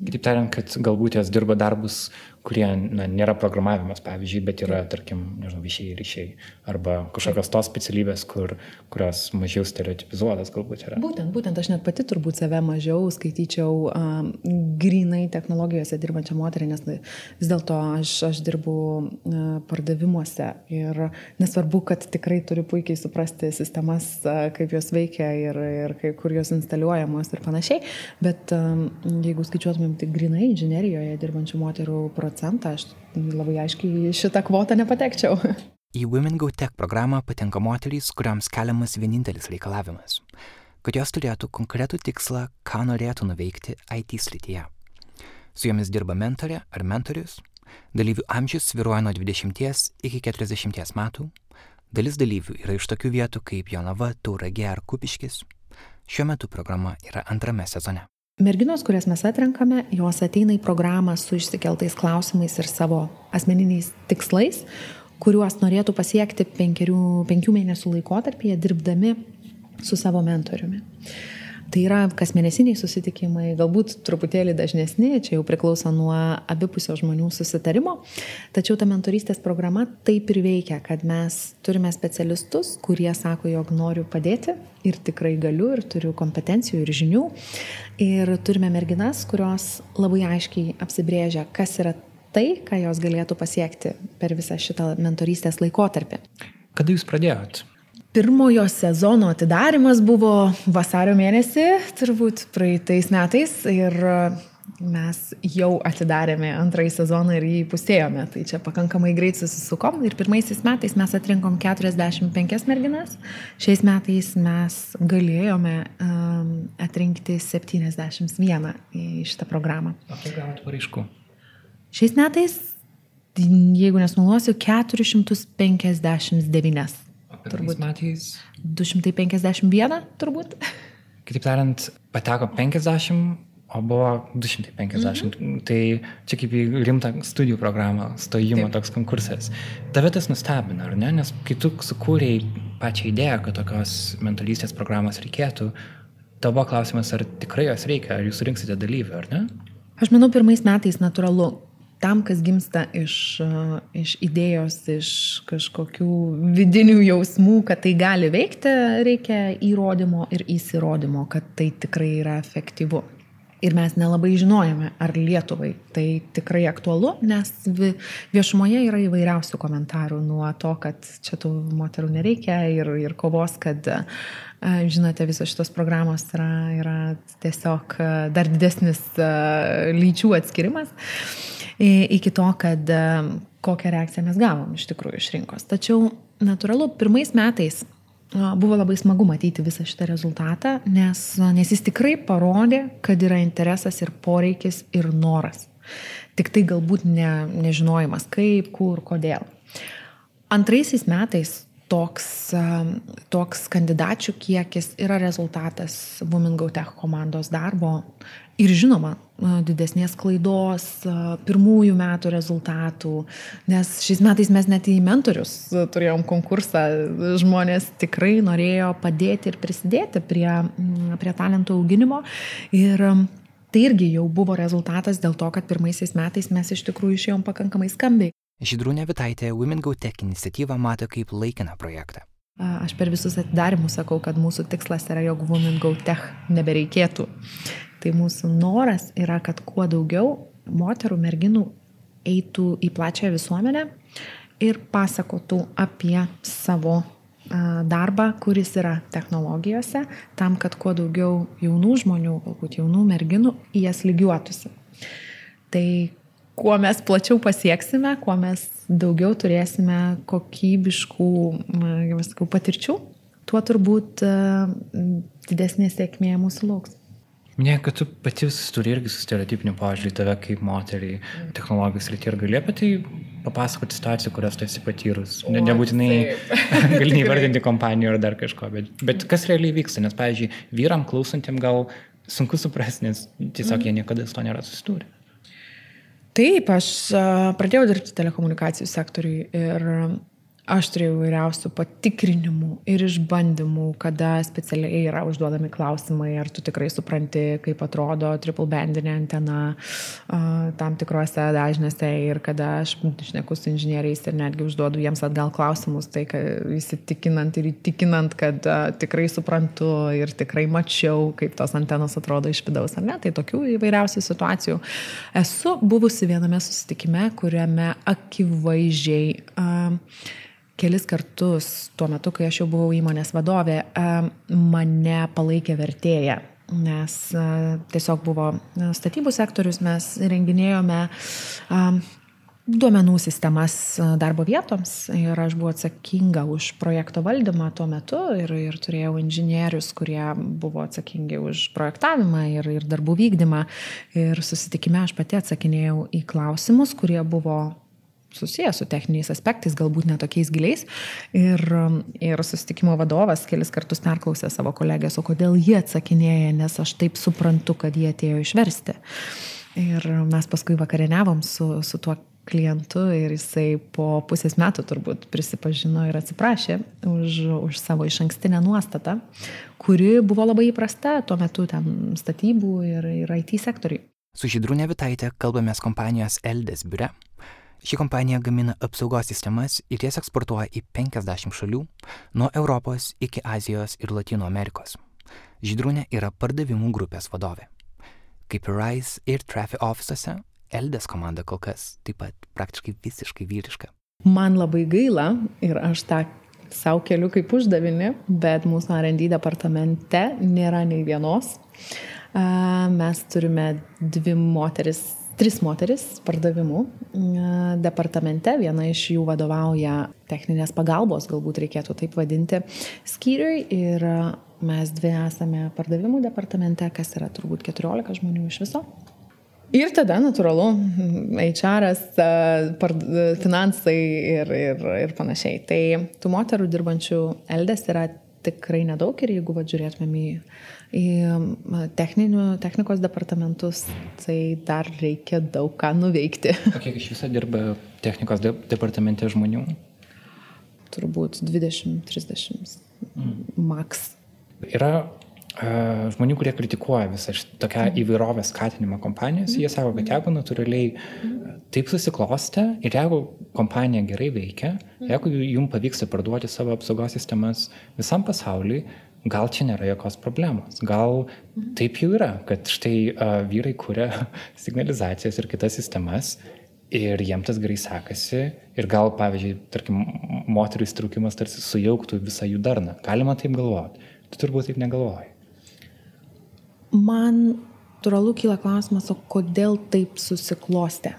Kitaip tariant, kad galbūt jos dirba darbus, kurie na, nėra programavimas, pavyzdžiui, bet yra, tarkim, nežinau, viešieji ryšiai arba kažkokios tos specialybės, kur, kurios mažiau stereotipizuotas galbūt yra. Būtent, būtent aš net pati turbūt save mažiau skaityčiau um, grinai technologijose dirbančią moterį, nes vis dėlto aš, aš dirbu uh, pardavimuose ir nesvarbu, kad tikrai turiu puikiai suprasti sistemas, uh, kaip jos veikia ir, ir kaip, kur jos instaliuojamos ir panašiai, bet um, jeigu skaičiuotumėm tik grinai inžinerijoje dirbančių moterų procentą, aš labai aiškiai šitą kvotą nepatekčiau. Į Women Go Tech programą patenka moterys, kuriams keliamas vienintelis reikalavimas - kad jos turėtų konkretų tikslą, ką norėtų nuveikti IT srityje. Su jomis dirba mentorė ar mentorius, dalyvių amžius sviruoja nuo 20 iki 40 metų, dalis dalyvių yra iš tokių vietų kaip Jonava, Tauragė ar Kupiškis. Šiuo metu programa yra antrame sezone. Merginos, kurias mes atrenkame, jos ateina į programą su išsikeltais klausimais ir savo asmeniniais tikslais, kuriuos norėtų pasiekti penkerių, penkių mėnesių laikotarpyje, dirbdami su savo mentoriumi. Tai yra kasmėnesiniai susitikimai, galbūt truputėlį dažnesni, čia jau priklauso nuo abipusio žmonių susitarimo, tačiau ta mentorystės programa taip ir veikia, kad mes turime specialistus, kurie sako, jog noriu padėti ir tikrai galiu ir turiu kompetencijų ir žinių. Ir turime merginas, kurios labai aiškiai apsibrėžia, kas yra tai, ką jos galėtų pasiekti per visą šitą mentorystės laikotarpį. Kada jūs pradėjot? Pirmojo sezono atidarimas buvo vasario mėnesį, turbūt praeitais metais. Ir mes jau atidarėme antrąjį sezoną ir jį pusėjome. Tai čia pakankamai greit susisukom ir pirmaisiais metais mes atrinkom 45 merginas, šiais metais mes galėjome um, atrinkti 71 į šitą programą. O kiek gavote paraiškų? Šiais metais, jeigu nesmeluosiu, 459. Turbūt metais. 251 turbūt. Kitaip tariant, pateko 50, o buvo 250. Mhm. Tai čia kaip į rimtą studijų programą, stojimo Taip. toks konkursas. Tave tas nustebina, ar ne? Nes kai tu sukūrėjai pačią idėją, kad tokios mentalystės programos reikėtų, tavo klausimas, ar tikrai jos reikia, ar jūs surinksite dalyvių, ar ne? Aš manau, pirmais metais natūralu, tam, kas gimsta iš, iš idėjos, iš kažkokių vidinių jausmų, kad tai gali veikti, reikia įrodymo ir įsirodymo, kad tai tikrai yra efektyvu. Ir mes nelabai žinojame, ar Lietuvai tai tikrai aktualu, nes viešumoje yra įvairiausių komentarų nuo to, kad čia tų moterų nereikia ir, ir kovos, kad, žinote, visos šitos programos yra, yra tiesiog dar didesnis lyčių atskirimas iki to, kad kokią reakciją mes gavom iš tikrųjų iš rinkos. Tačiau natūralu, pirmais metais buvo labai smagu matyti visą šitą rezultatą, nes, nes jis tikrai parodė, kad yra interesas ir poreikis ir noras. Tik tai galbūt ne, nežinojimas kaip, kur, kodėl. Antraisiais metais toks, toks kandidačių kiekis yra rezultatas Women Go Tech komandos darbo ir žinoma didesnės klaidos, pirmųjų metų rezultatų, nes šiais metais mes net į mentorius turėjom konkursą, žmonės tikrai norėjo padėti ir prisidėti prie, prie talentų auginimo ir tai irgi jau buvo rezultatas dėl to, kad pirmaisiais metais mes iš tikrųjų išėjom pakankamai skambiai. Žydrūnė Vitaitė Women Go Tech iniciatyvą mato kaip laikiną projektą. Aš per visus atidarimus sakau, kad mūsų tikslas yra, jog Women Go Tech nebereikėtų. Tai mūsų noras yra, kad kuo daugiau moterų, merginų eitų į plačią visuomenę ir pasakotų apie savo darbą, kuris yra technologijose, tam, kad kuo daugiau jaunų žmonių, galbūt jaunų merginų į jas lygiuotųsi. Tai kuo mes plačiau pasieksime, kuo mes daugiau turėsime kokybiškų, sakau, patirčių, tuo turbūt didesnė sėkmė mūsų lauks. Minėjai, kad tu pati turi irgi stereotipinį požiūrį tave kaip moterį technologijos rytyje ir gali apie tai papasakoti situacijų, kurias tu esi patyrus. Ne, nebūtinai gali neįvardinti kompanijų ar dar kažko, bet, bet kas realiai vyksta, nes, pavyzdžiui, vyram klausantiem gal sunku suprasti, nes tiesiog jie niekada su to nėra susidūrę. Taip, aš pradėjau dirbti telekomunikacijų sektoriui ir Aš turėjau įvairiausių patikrinimų ir išbandymų, kada specialiai yra užduodami klausimai, ar tu tikrai supranti, kaip atrodo triple bandinė antena tam tikrose dažnėse ir kada aš šneku su inžinieriais ir netgi užduodu jiems atgal klausimus, tai įsitikinant ir įtikinant, kad tikrai suprantu ir tikrai mačiau, kaip tos antenos atrodo iš vidaus, ar ne, tai tokių įvairiausių situacijų. Esu buvusi viename susitikime, kuriame akivaizdžiai uh, kelis kartus tuo metu, kai aš jau buvau įmonės vadovė, mane palaikė vertėja. Nes tiesiog buvo statybų sektorius, mes renginėjome duomenų sistemas darbo vietoms ir aš buvau atsakinga už projekto valdymą tuo metu ir, ir turėjau inžinierius, kurie buvo atsakingi už projektavimą ir, ir darbų vykdymą. Ir susitikime aš pati atsakinėjau į klausimus, kurie buvo susijęs su techniniais aspektais, galbūt netokiais giliais. Ir, ir susitikimo vadovas kelis kartus perklausė savo kolegės, o kodėl jie atsakinėja, nes aš taip suprantu, kad jie atėjo išversti. Ir mes paskui vakarieniavom su, su tuo klientu ir jisai po pusės metų turbūt prisipažino ir atsiprašė už, už savo iš ankstinę nuostatą, kuri buvo labai įprasta tuo metu ten statybų ir, ir IT sektoriui. Su Žydrūne Vitaitė kalbamės kompanijos Eldės biure Ši kompanija gamina apsaugos sistemas ir jas eksportuoja į 50 šalių, nuo Europos iki Azijos ir Latino Amerikos. Žydrūnė yra pardavimų grupės vadovė. Kaip ir Rice ir Traffic ofisuose, Eldės komanda kol kas taip pat praktiškai visiškai vyriška. Man labai gaila ir aš tą savo keliu kaip uždavinį, bet mūsų R&D departamente nėra nei vienos Mes turime dvi moteris, tris moteris pardavimų departamente. Viena iš jų vadovauja techninės pagalbos, galbūt reikėtų taip vadinti, skyriui. Ir mes dvi esame pardavimų departamente, kas yra turbūt 14 žmonių iš viso. Ir tada, natūralu, HR, finansai ir, ir, ir panašiai. Tai tų moterų dirbančių eldės yra tikrai nedaug ir jeigu va, žiūrėtumėm į, į technikos departamentus, tai dar reikia daug ką nuveikti. O kiek iš viso dirba technikos de departamente žmonių? Turbūt 20-30 mm. max. Yra žmonių, kurie kritikuoja visą tokią mhm. įvairovę skatinimą kompanijos, jie sako, kad jeigu natūraliai taip susiklostė ir jeigu kompanija gerai veikia, jeigu jums pavyksta parduoti savo apsaugos sistemas visam pasauliui, gal čia nėra jokios problemos. Gal mhm. taip jau yra, kad štai uh, vyrai kuria signalizacijas ir kitas sistemas ir jiems tas gerai sekasi ir gal, pavyzdžiui, tarkim, moterų įstraukimas tarsi sujauktų visą jų darną. Galima taip galvoti. Tu turbūt taip negalvoji. Man natūralu kyla klausimas, o kodėl taip susiklostė?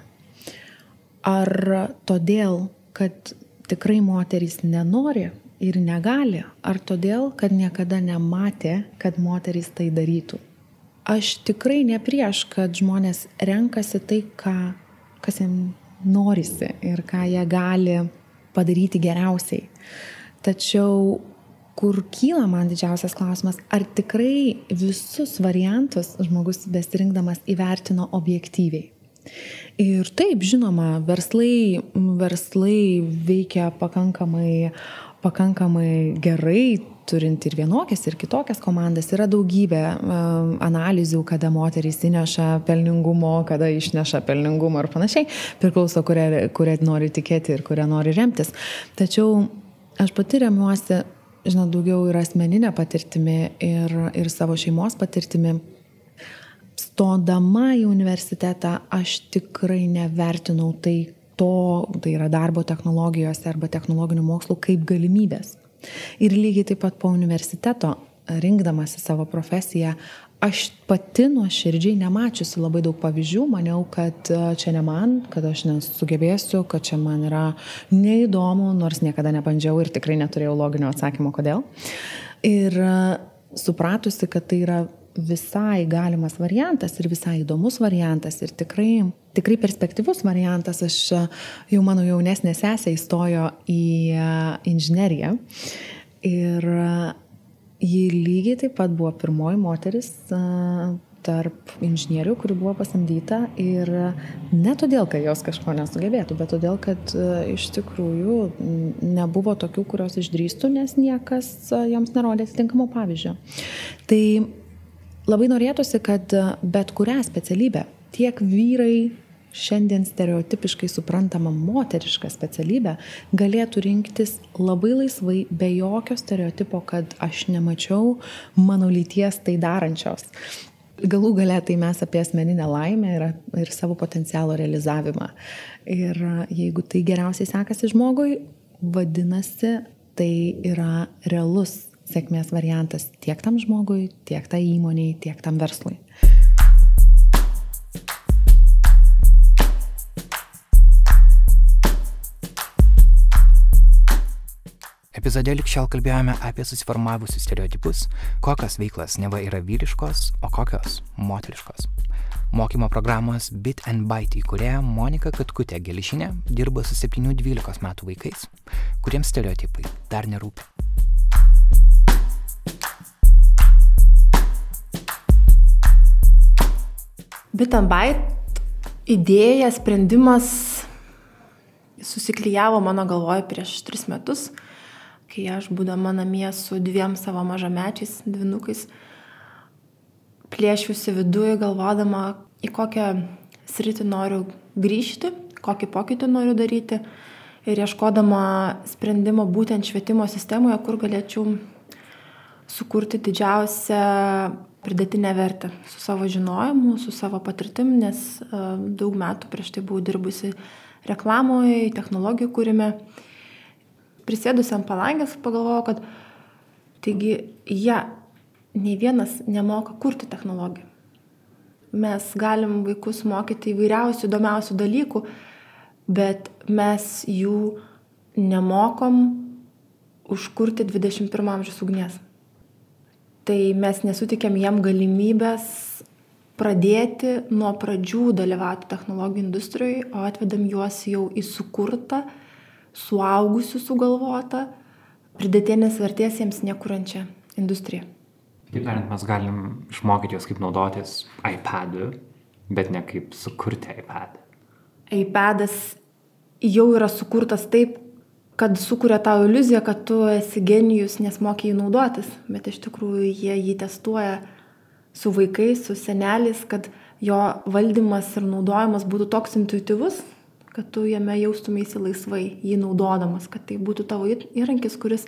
Ar todėl, kad tikrai moterys nenori ir negali, ar todėl, kad niekada nematė, kad moterys tai darytų? Aš tikrai ne prieš, kad žmonės renkasi tai, ką, kas jiems norisi ir ką jie gali padaryti geriausiai. Tačiau kur kyla man didžiausias klausimas, ar tikrai visus variantus žmogus besirinkdamas įvertino objektyviai. Ir taip, žinoma, verslai, verslai veikia pakankamai, pakankamai gerai, turint ir vienokias, ir kitokias komandas. Yra daugybė analizių, kada moterys įneša pelningumo, kada išneša pelningumo ir panašiai. Priklauso, kuria, kuria nori tikėti ir kuria nori remtis. Tačiau aš pati remiuosi žinot, daugiau ir asmeninė patirtimi, ir, ir savo šeimos patirtimi. Stodama į universitetą aš tikrai nevertinau tai to, tai yra darbo technologijose arba technologinių mokslų kaip galimybės. Ir lygiai taip pat po universiteto, rinkdamasi savo profesiją, aš pati nuoširdžiai nemačiusi labai daug pavyzdžių, maniau, kad e, čia ne man, kad aš nesugebėsiu, kad čia man yra neįdomu, nors niekada nebandžiau ir tikrai neturėjau loginio atsakymo, kodėl. Ir e, supratusi, kad tai yra visai galimas variantas ir visai įdomus variantas ir tikrai, tikrai perspektyvus variantas. Aš e, jau mano jaunesnė sesė įstojo į inžineriją ir Ji lygiai taip pat buvo pirmoji moteris tarp inžinierių, kuri buvo pasamdyta ir ne todėl, kad jos kažko nesugebėtų, bet todėl, kad iš tikrųjų nebuvo tokių, kurios išdrįstų, nes niekas joms nerodė atitinkamo pavyzdžio. Tai labai norėtųsi, kad bet kurią specialybę tiek vyrai, šiandien stereotipiškai suprantama moteriška specialybė galėtų rinktis labai laisvai, be jokio stereotipo, kad aš nemačiau mano lyties tai darančios. Galų galę tai mes apie asmeninę laimę ir, ir savo potencialo realizavimą. Ir jeigu tai geriausiai sekasi žmogui, vadinasi, tai yra realus sėkmės variantas tiek tam žmogui, tiek tai įmoniai, tiek tam verslui. Epizode likščiau kalbėjome apie susiformavusius stereotipus, kokios veiklas neva yra vyriškos, o kokios moteriškos. Mokymo programos Bit and Byte įkūrėja Monika Katkutė Gelišinė dirba su 7-12 metų vaikais, kuriems stereotipai dar nerūpi. Bit and Byte idėja, sprendimas susiklyjavo mano galvoje prieš tris metus kai aš būdama namie su dviem savo mažamečiais dvinukais plėšiusi viduje, galvodama, į kokią sritį noriu grįžti, kokį pokytį noriu daryti ir ieškodama sprendimo būtent švietimo sistemoje, kur galėčiau sukurti didžiausią pridėtinę vertę su savo žinojimu, su savo patirtim, nes uh, daug metų prieš tai buvau dirbusi reklamoje, technologijų kūrime prisėdusi ant palangės pagalvojau, kad taigi, ja, nei vienas nemoka kurti technologijų. Mes galim vaikus mokyti įvairiausių įdomiausių dalykų, bet mes jų nemokom užkurti 21 amžiaus ugnies. Tai mes nesutikėm jam galimybės pradėti nuo pradžių dalyvauti technologijų industrijoje, o atvedam juos jau į sukurtą, suaugusių sugalvotą, pridėtinės vertės jiems nekūrančią industriją. Kaip tariant, mes galim išmokyti juos, kaip naudotis iPad'u, bet ne kaip sukurti iPad. iPad'as jau yra sukurtas taip, kad sukuria tau iliuziją, kad tu esi genijus, nes mokiai jį naudotis, bet iš tikrųjų jie jį testuoja su vaikais, su seneliais, kad jo valdymas ir naudojimas būtų toks intuityvus, kad tu jame jaustumėsi laisvai, jį naudodamas, kad tai būtų tavo įrankis, kuris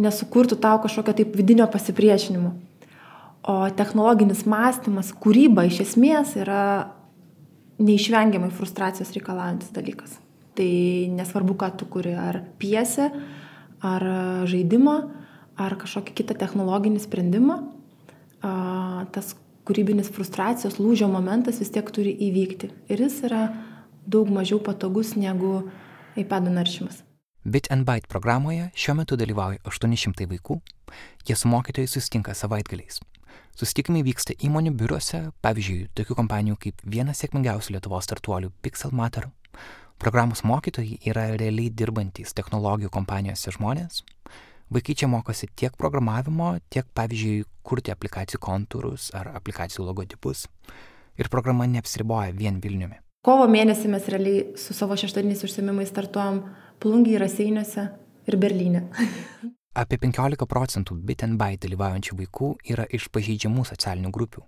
nesukurtų tau kažkokio taip vidinio pasipriešinimo. O technologinis mąstymas, kūryba iš esmės yra neišvengiamai frustracijos reikalaujantis dalykas. Tai nesvarbu, ką tu kuri, ar piesę, ar žaidimą, ar kažkokį kitą technologinį sprendimą, tas kūrybinis frustracijos lūžio momentas vis tiek turi įvykti. Ir jis yra daug mažiau patogus negu iPad naršymas. Bit and Byte programoje šiuo metu dalyvauja 800 vaikų, jie su mokytojais susitinka savaitgaliais. Susitikimai vyksta įmonių biuruose, pavyzdžiui, tokių kompanijų kaip vienas sėkmingiausių Lietuvos startuolių Pixel Matter. Programos mokytojai yra realiai dirbantys technologijų kompanijose žmonės. Vaikai čia mokosi tiek programavimo, tiek, pavyzdžiui, kurti aplikacijų kontūrus ar aplikacijų logotipus. Ir programa neapsiriboja vien Vilniumi. Kovo mėnesį mes realiai su savo šeštadieniais užsiemimais startuojam Plungiai, Raseiniuose ir Berlyne. Apie 15 procentų bit and byte dalyvaujančių vaikų yra iš pažeidžiamų socialinių grupių,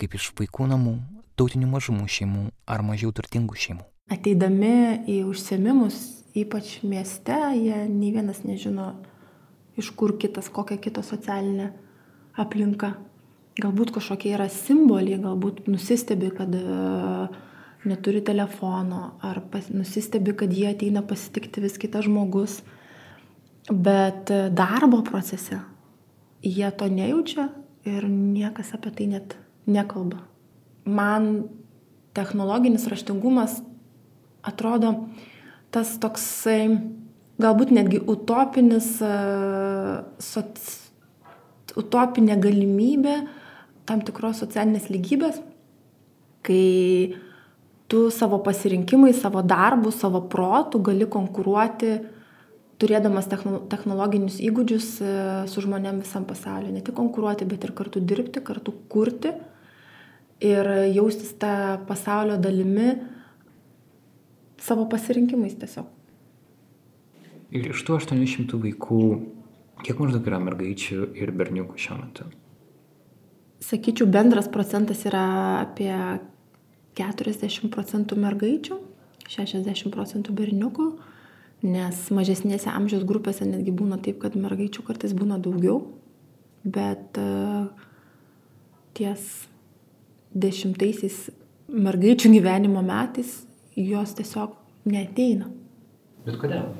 kaip iš vaikų namų, tautinių mažumų šeimų ar mažiau turtingų šeimų. Ateidami į užsiemimus, ypač mieste, jie nei vienas nežino, iš kur kitas, kokia kita socialinė aplinka. Galbūt kažkokie yra simboliai, galbūt nusistebi, kad uh, neturi telefono, ar pas, nusistebi, kad jie ateina pasitikti vis kitas žmogus, bet e, darbo procese jie to nejaučia ir niekas apie tai net nekalba. Man technologinis raštingumas atrodo tas toksai, galbūt netgi utopinis, e, soc, utopinė galimybė tam tikros socialinės lygybės, kai tu savo pasirinkimais, savo darbu, savo protu gali konkuruoti, turėdamas technologinius įgūdžius e, su žmonėm visam pasauliu. Ne tik konkuruoti, bet ir kartu dirbti, kartu kurti ir jaustis tą pasaulio dalimi savo pasirinkimais tiesiog. Ir iš tų 800 vaikų, kiek maždaug yra mergaičių ir berniukų šiuo metu? Sakyčiau, bendras procentas yra apie 40 procentų mergaičių, 60 procentų berniukų, nes mažesnėse amžiaus grupėse netgi būna taip, kad mergaičių kartais būna daugiau, bet ties dešimtaisiais mergaičių gyvenimo metais jos tiesiog neteina. Bet kodėl?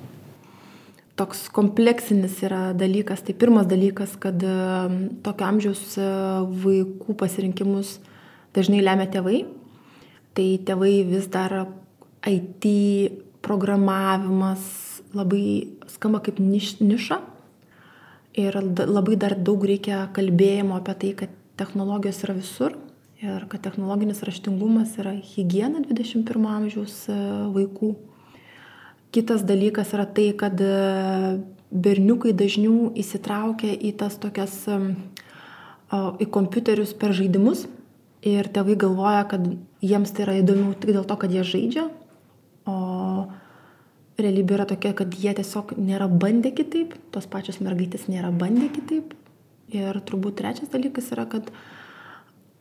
Toks kompleksinis yra dalykas. Tai pirmas dalykas, kad tokio amžiaus uh, vaikų pasirinkimus dažnai lemia tėvai, tai tėvai vis dar IT programavimas labai skamba kaip niš, niša ir labai dar daug reikia kalbėjimo apie tai, kad technologijos yra visur ir kad technologinis raštingumas yra hygiena 21 amžiaus e, vaikų. Kitas dalykas yra tai, kad e, berniukai dažniau įsitraukia į tas tokias, į kompiuterius per žaidimus ir tėvai galvoja, kad jiems tai yra įdomiau tik dėl to, kad jie žaidžia, o realybė yra tokia, kad jie tiesiog nėra bandę kitaip, tos pačios mergaitės nėra bandę kitaip. Ir turbūt trečias dalykas yra, kad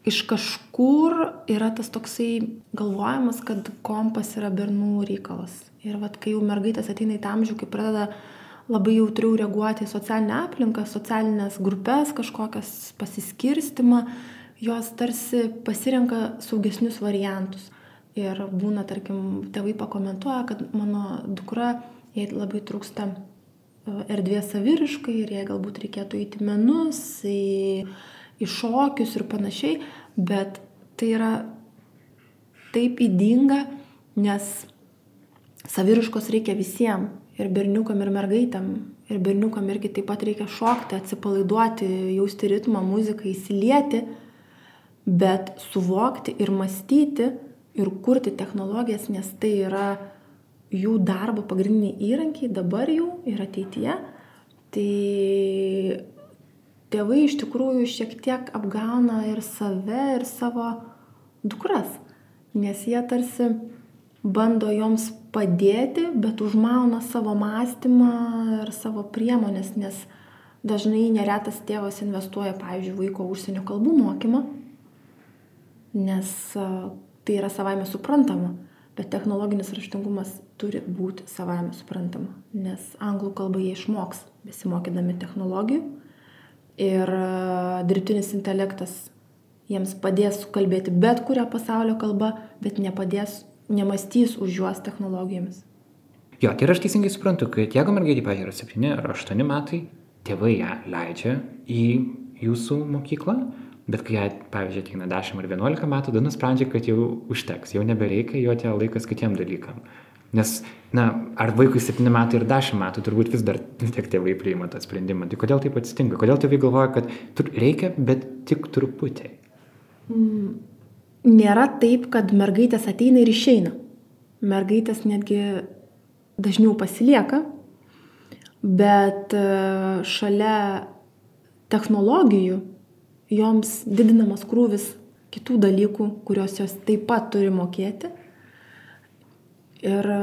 iš kažkur yra tas toksai galvojimas, kad kompas yra bernų reikalas. Ir vat, kai jau mergaitės ateina į tą amžių, kai pradeda labai jautriau reaguoti į socialinę aplinką, socialinės grupės, kažkokias pasiskirstimą, jos tarsi pasirenka saugesnius variantus. Ir būna, tarkim, tėvai pakomentuoja, kad mano dukra, jai labai trūksta erdvės saviriškai ir jai galbūt reikėtų įti menus, į, į šokius ir panašiai, bet tai yra taip įdinga, nes saviriškos reikia visiems, ir berniukam, ir mergaitėm, ir berniukam irgi taip pat reikia šokti, atsipalaiduoti, jausti ritmą, muziką, įsilieti, bet suvokti ir mąstyti ir kurti technologijas, nes tai yra jų darbo pagrindiniai įrankiai dabar jau ir ateityje, tai tėvai iš tikrųjų šiek tiek apgauna ir save, ir savo dukras, nes jie tarsi bando joms padėti, bet užmauna savo mąstymą ir savo priemonės, nes dažnai neretas tėvas investuoja, pavyzdžiui, vaiko užsienio kalbų mokymą, nes tai yra savaime suprantama bet technologinis raštingumas turi būti savaime suprantama, nes anglų kalbą jie išmoks besimokydami technologijų ir e, dirbtinis intelektas jiems padės kalbėti bet kurią pasaulio kalbą, bet nepadės, nemastys už juos technologijomis. Jo, tai aš teisingai suprantu, kad jeigu mergaitė, pažiūrėjau, yra 7 ar 8 metai, tėvai ją leidžia į jūsų mokyklą, Bet kai jai, pavyzdžiui, ateina 10 ar 11 metų, tada nusprendžia, kad jau užteks, jau nebereikia, jo tie laikas kitiem dalykam. Nes, na, ar vaikui 7 metai ir 10 metų, turbūt vis dar tiek tėvai priima tą sprendimą. Tai kodėl taip atsitinka? Kodėl tėvai galvoja, kad reikia, bet tik truputį? Mm, nėra taip, kad mergaitės ateina ir išeina. Mergaitės netgi dažniau pasilieka, bet e, šalia technologijų joms didinamas krūvis kitų dalykų, kuriuos jos taip pat turi mokėti. Ir e,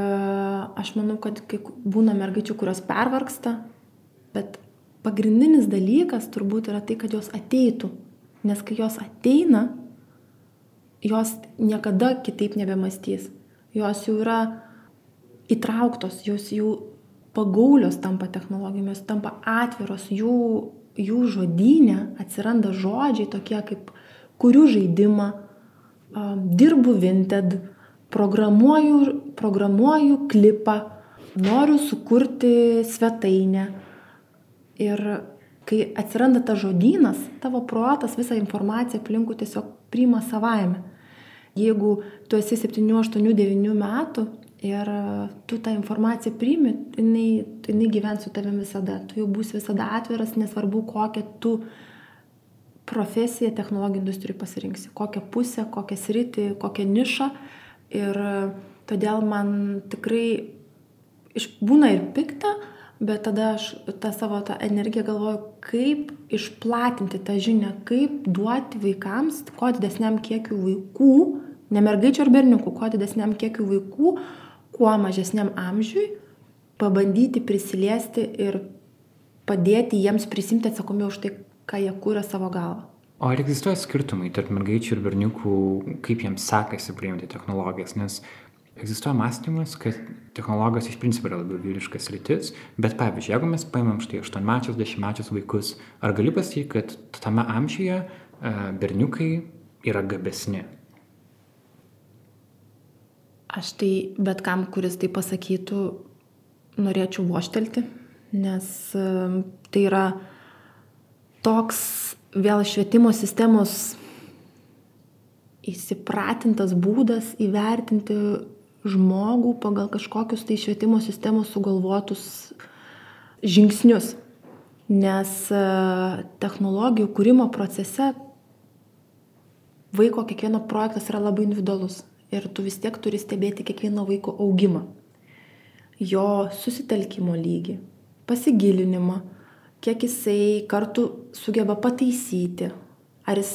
aš manau, kad kai būna mergaičių, kurios pervarksta, bet pagrindinis dalykas turbūt yra tai, kad jos ateitų. Nes kai jos ateina, jos niekada kitaip nebemastys. Jos jau yra įtrauktos, jos jau pagaulios tampa technologijomis, tampa atviros, jų jų žodynė atsiranda žodžiai tokie kaip kuriu žaidimą, dirbu Vinted, programuoju, programuoju klipą, noriu sukurti svetainę. Ir kai atsiranda tas žodynas, tavo protas visą informaciją aplinkų tiesiog priima savaime. Jeigu tu esi 7, 8, 9 metų ir tu tą informaciją priimi, jinai, jinai gyvens su tavimi visada. Tu jau būsi visada atviras, nesvarbu, kokią tu profesiją technologijų industrijai pasirinksi, kokią pusę, kokią sritį, kokią nišą. Ir e, todėl man tikrai būna ir pikta, bet tada aš tą savo tą energiją galvoju, kaip išplatinti tą žinią, kaip duoti vaikams, kuo didesniam kiekiu vaikų, ne mergaičių ar berniukų, kuo didesniam kiekiu vaikų, kuo mažesniam amžiui pabandyti prisiliesti ir padėti jiems prisimti atsakomybę už tai, ką jie kūrė savo galvą. O ar egzistuoja skirtumai tarp mergaičių ir berniukų, kaip jiems sekasi priimti technologijas? Nes egzistuoja mąstymas, kad technologijos iš principo yra labiau vyriškas rytis, bet pavyzdžiui, jeigu mes paimam štai 8-mečius, 10-mečius vaikus, ar gali pasakyti, kad tame amžiuje e, berniukai yra gabesni? Aš tai bet kam, kuris tai pasakytų, norėčiau voštelti, nes tai yra toks vėl švietimo sistemos įsipratintas būdas įvertinti žmogų pagal kažkokius tai švietimo sistemos sugalvotus žingsnius. Nes e, technologijų kūrimo procese vaiko kiekvieno projektas yra labai individualus ir tu vis tiek turi stebėti kiekvieno vaiko augimą, jo susitelkimo lygį, pasigilinimą, kiek jisai kartu sugeba pataisyti, ar jis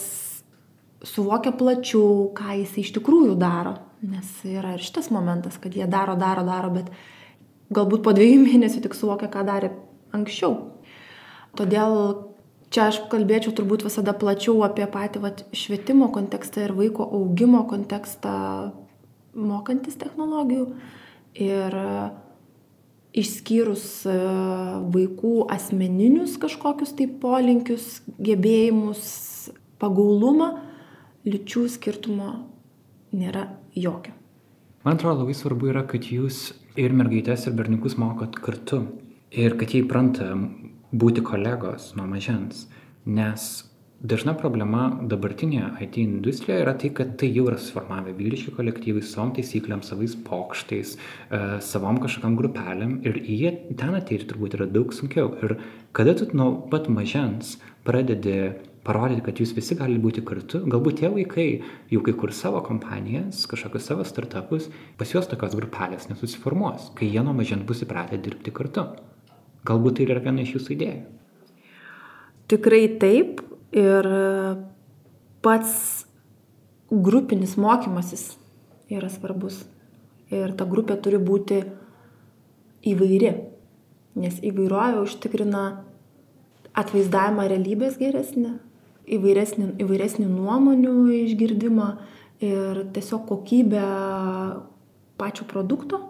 suvokia plačiau, ką jisai iš tikrųjų daro. Nes yra ir šitas momentas, kad jie daro, daro, daro, bet galbūt po dviejų mėnesių tik suvokia, ką darė anksčiau. Todėl čia aš kalbėčiau turbūt visada plačiau apie patį vat, švietimo kontekstą ir vaiko augimo kontekstą mokantis technologijų. Ir išskyrus e, vaikų asmeninius kažkokius tai polinkius, gebėjimus, pagaulumą, lyčių skirtumo nėra jokio. Man atrodo labai svarbu yra, kad jūs ir mergaitės, ir berniukus mokot kartu. ir kad jie įpranta būti kolegos nuo mažens. Nes dažna problema dabartinėje IT industrijoje yra tai, kad tai jau yra suformavę vyriški kolektyvai savom taisyklėm, savais pokštais, e, savom kažkam grupelėm ir jie ten ateiti turbūt yra daug sunkiau. Ir kada tu nuo pat mažens pradedi parodyti, kad jūs visi gali būti kartu. Galbūt tie vaikai jau kai kur savo kompanijas, kažkokius savo startupus, pas juos tokios grupelės nesusiformuos, kai jie nuo mažens bus įpratę dirbti kartu. Galbūt tai yra viena iš jūsų idėjų. Tikrai taip ir pats grupinis mokymasis yra svarbus. Ir ta grupė turi būti įvairi, nes įvairovė užtikrina atvaizdavimą realybės geresnį, įvairesnį, įvairesnį nuomonių išgirdimą ir tiesiog kokybę pačio produkto.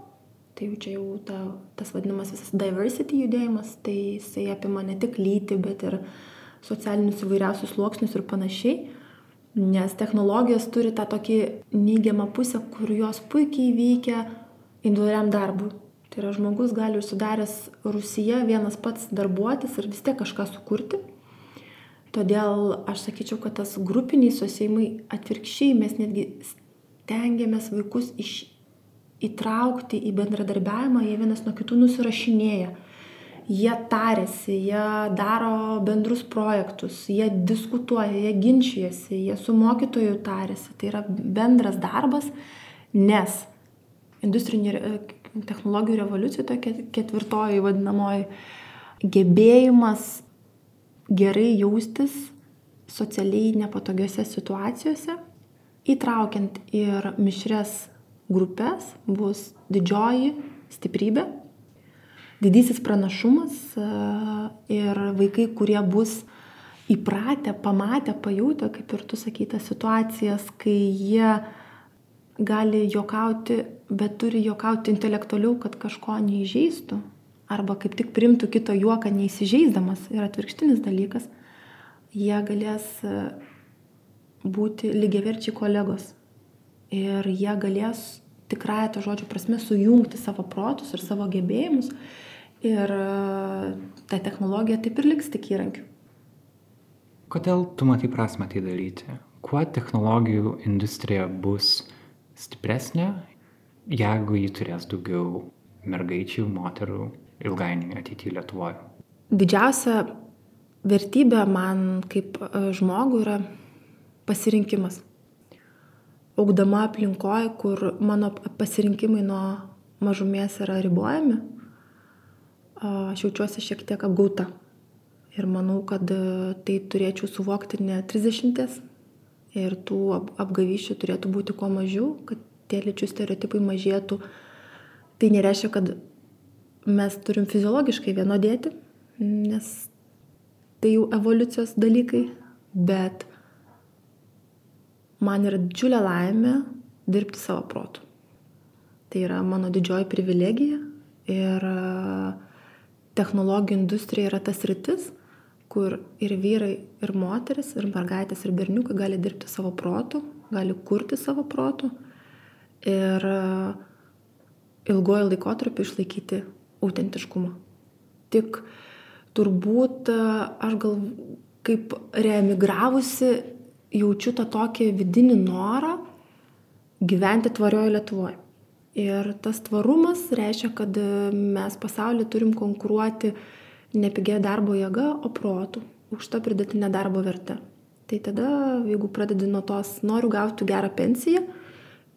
Tai jau čia jau ta, tas vadinamas visas diversity judėjimas, tai jisai apima ne tik lytį, bet ir socialinius įvairiausius sluoksnius ir panašiai. Nes technologijos turi tą tokį neigiamą pusę, kur jos puikiai veikia individualiam darbui. Tai yra žmogus gali užsidaręs Rusija vienas pats darbuotis ir vis tiek kažką sukurti Todėl aš sakyčiau, kad tas grupiniai susėjimai atvirkščiai mes netgi stengiamės vaikus iš, įtraukti į bendradarbiavimą, jie vienas nuo kitų nusirašinėja. Jie tarėsi, jie daro bendrus projektus, jie diskutuoja, jie ginčijasi, jie su mokytoju tarėsi. Tai yra bendras darbas, nes industrinių technologijų revoliucija, tokia ketvirtoji vadinamoji, gebėjimas gerai jaustis socialiai nepatogiose situacijose, įtraukiant ir mišres grupės, bus didžioji stiprybė, didysis pranašumas e, ir vaikai, kurie bus įpratę, pamatę, pajutę, kaip ir tu sakytas, situacijas, kai jie gali jokauti, bet turi jokauti intelektualiau, kad kažko neįžeistų, arba kaip tik primtų kito juoką neįsižeisdamas yra atvirkštinis dalykas, jie galės e, būti lygiaverčiai kolegos. Ir jie galės tikrąją to žodžio prasme sujungti savo protus ir savo gebėjimus. Ir e, ta technologija taip ir liks tik įrankiu. Kodėl tu matai prasme tai daryti? Kuo technologijų industrija bus stipresnė, jeigu ji turės daugiau mergaičių, moterų ilgainiui ateityje Lietuvoje? Didžiausia vertybė man kaip e, žmogui yra pasirinkimas. Augdama aplinkoje, kur mano pasirinkimai nuo mažumės yra ribojami, aš jaučiuosi šiek tiek apgauta. Ir manau, kad tai turėčiau suvokti ne 30 ir tų apgavyšių turėtų būti kuo mažiau, kad tie lyčių stereotipai mažėtų. Tai nereiškia, kad mes turim fiziologiškai vienodėti, nes tai jau evoliucijos dalykai, bet man yra didžiulė laimė dirbti savo protų. Tai yra mano didžioji privilegija ir technologijų industrija yra tas rytis, kur ir vyrai, ir moteris, ir mergaitės, ir berniukai gali dirbti savo protų, gali kurti savo protų ir ilgojo laikotarpį išlaikyti autentiškumo. Tik turbūt e, aš gal kaip reemigravusi jaučiu tą tokį vidinį norą gyventi tvarioje Lietuvoje. Ir tas tvarumas reiškia, kad mes pasaulyje turim konkuruoti ne pigia darbo jėga, o protų, už tą pridėtinę darbo vertę. Tai tada, jeigu pradedi nuo tos, noriu gauti gerą pensiją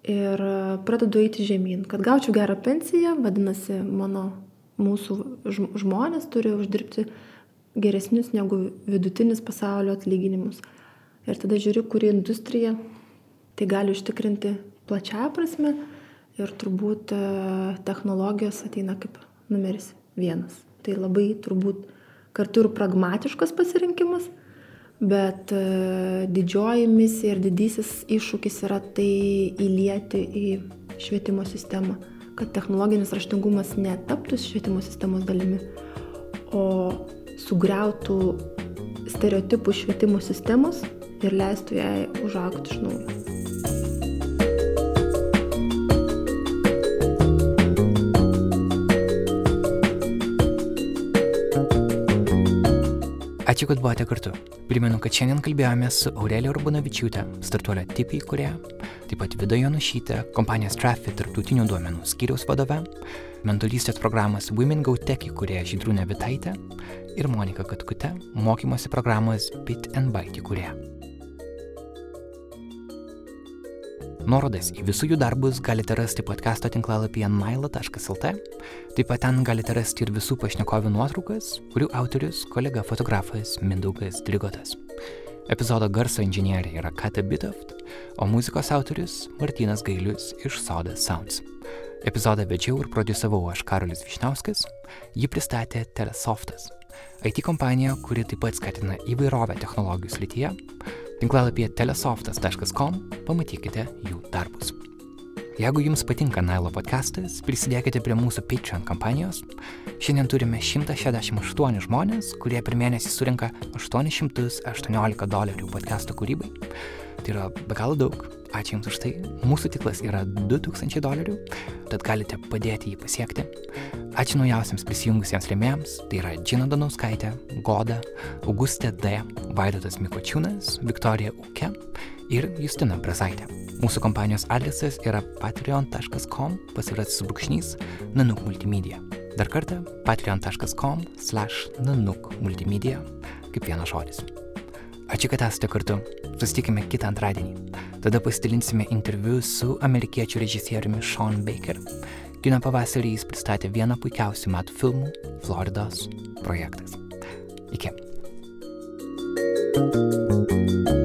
ir pradedu eiti žemyn. Kad gaučiau gerą pensiją, vadinasi, mano mūsų žmonės turi uždirbti geresnius negu vidutinis pasaulio atlyginimus. Ir tada žiūri, kuri industrija tai gali užtikrinti plačiaja prasme ir turbūt e, technologijos ateina kaip numeris vienas. Tai labai turbūt kartu ir pragmatiškas pasirinkimas, bet e, didžioji misija ir didysis iššūkis yra tai įlieti į švietimo sistemą kad technologinis raštingumas netaptų švietimo sistemos dalimi, o sugriautų stereotipų švietimo sistemos ir leistų jai užaukti iš naujo. Ačiū, kad buvote kartu. Primenu, kad šiandien kalbėjome su Aurelija Urbonavičiūtė, startuolio tipiai kurie, taip pat Vida Jonušytė, kompanijos Traffic tarptautinių duomenų skyriaus vadove, mentorystės programos Women Go Tech įkūrėja Žydrūnė Vitaitė ir Monika Katkute, mokymosi programos Bit and Byte įkūrėja. Nuorodas į visų jų darbus galite rasti podcast'o tinklalapyje naila.lt. Taip pat ten galite rasti ir visų pašnekovių nuotraukas, kurių autorius kolega fotografas Mindaugas Drigotas. Epizodo garso inžinierė yra Kata Bitoft, o muzikos autorius Martinas Gailius iš Soda Sounds. Epizodą vedžiau ir produsavau aš Karolis Višniauskas, jį pristatė Telesoftas. IT kompanija, kuri taip pat skatina įvairovę technologijų srityje Tinklalapyje telesoftas.com pamatykite jų darbus. Jeigu jums patinka Nailo podcastas, prisidėkite prie mūsų Patreon kampanijos. Šiandien turime 168 žmonės, kurie per mėnesį surinka 818 dolerių podcast'o kūrybai. Tai yra be galo daug. Ačiū Jums už tai. Mūsų tiklas yra 2000 dolerių, tad galite padėti jį pasiekti. Ačiū naujausiams prisijungusiems rėmėjams. Tai yra Džina Danauskaitė, Goda, Augustė D, Vaidotas Mikočiūnas, Viktorija Uke ir Justina Brazaitė. Mūsų kompanijos adresas yra patreon.com pasirasis brūkšnys nanuk multimedia. Dar kartą patreon.com slash nanuk multimedia kaip vienas žodis. Ačiū, kad esate kartu. Susitikime kitą antradienį. Tada pasidalinsime interviu su amerikiečių režisieriumi Sean Baker. Kino pavasarį jis pristatė vieną puikiausių metų filmų - Floridos projektas. Iki. thank you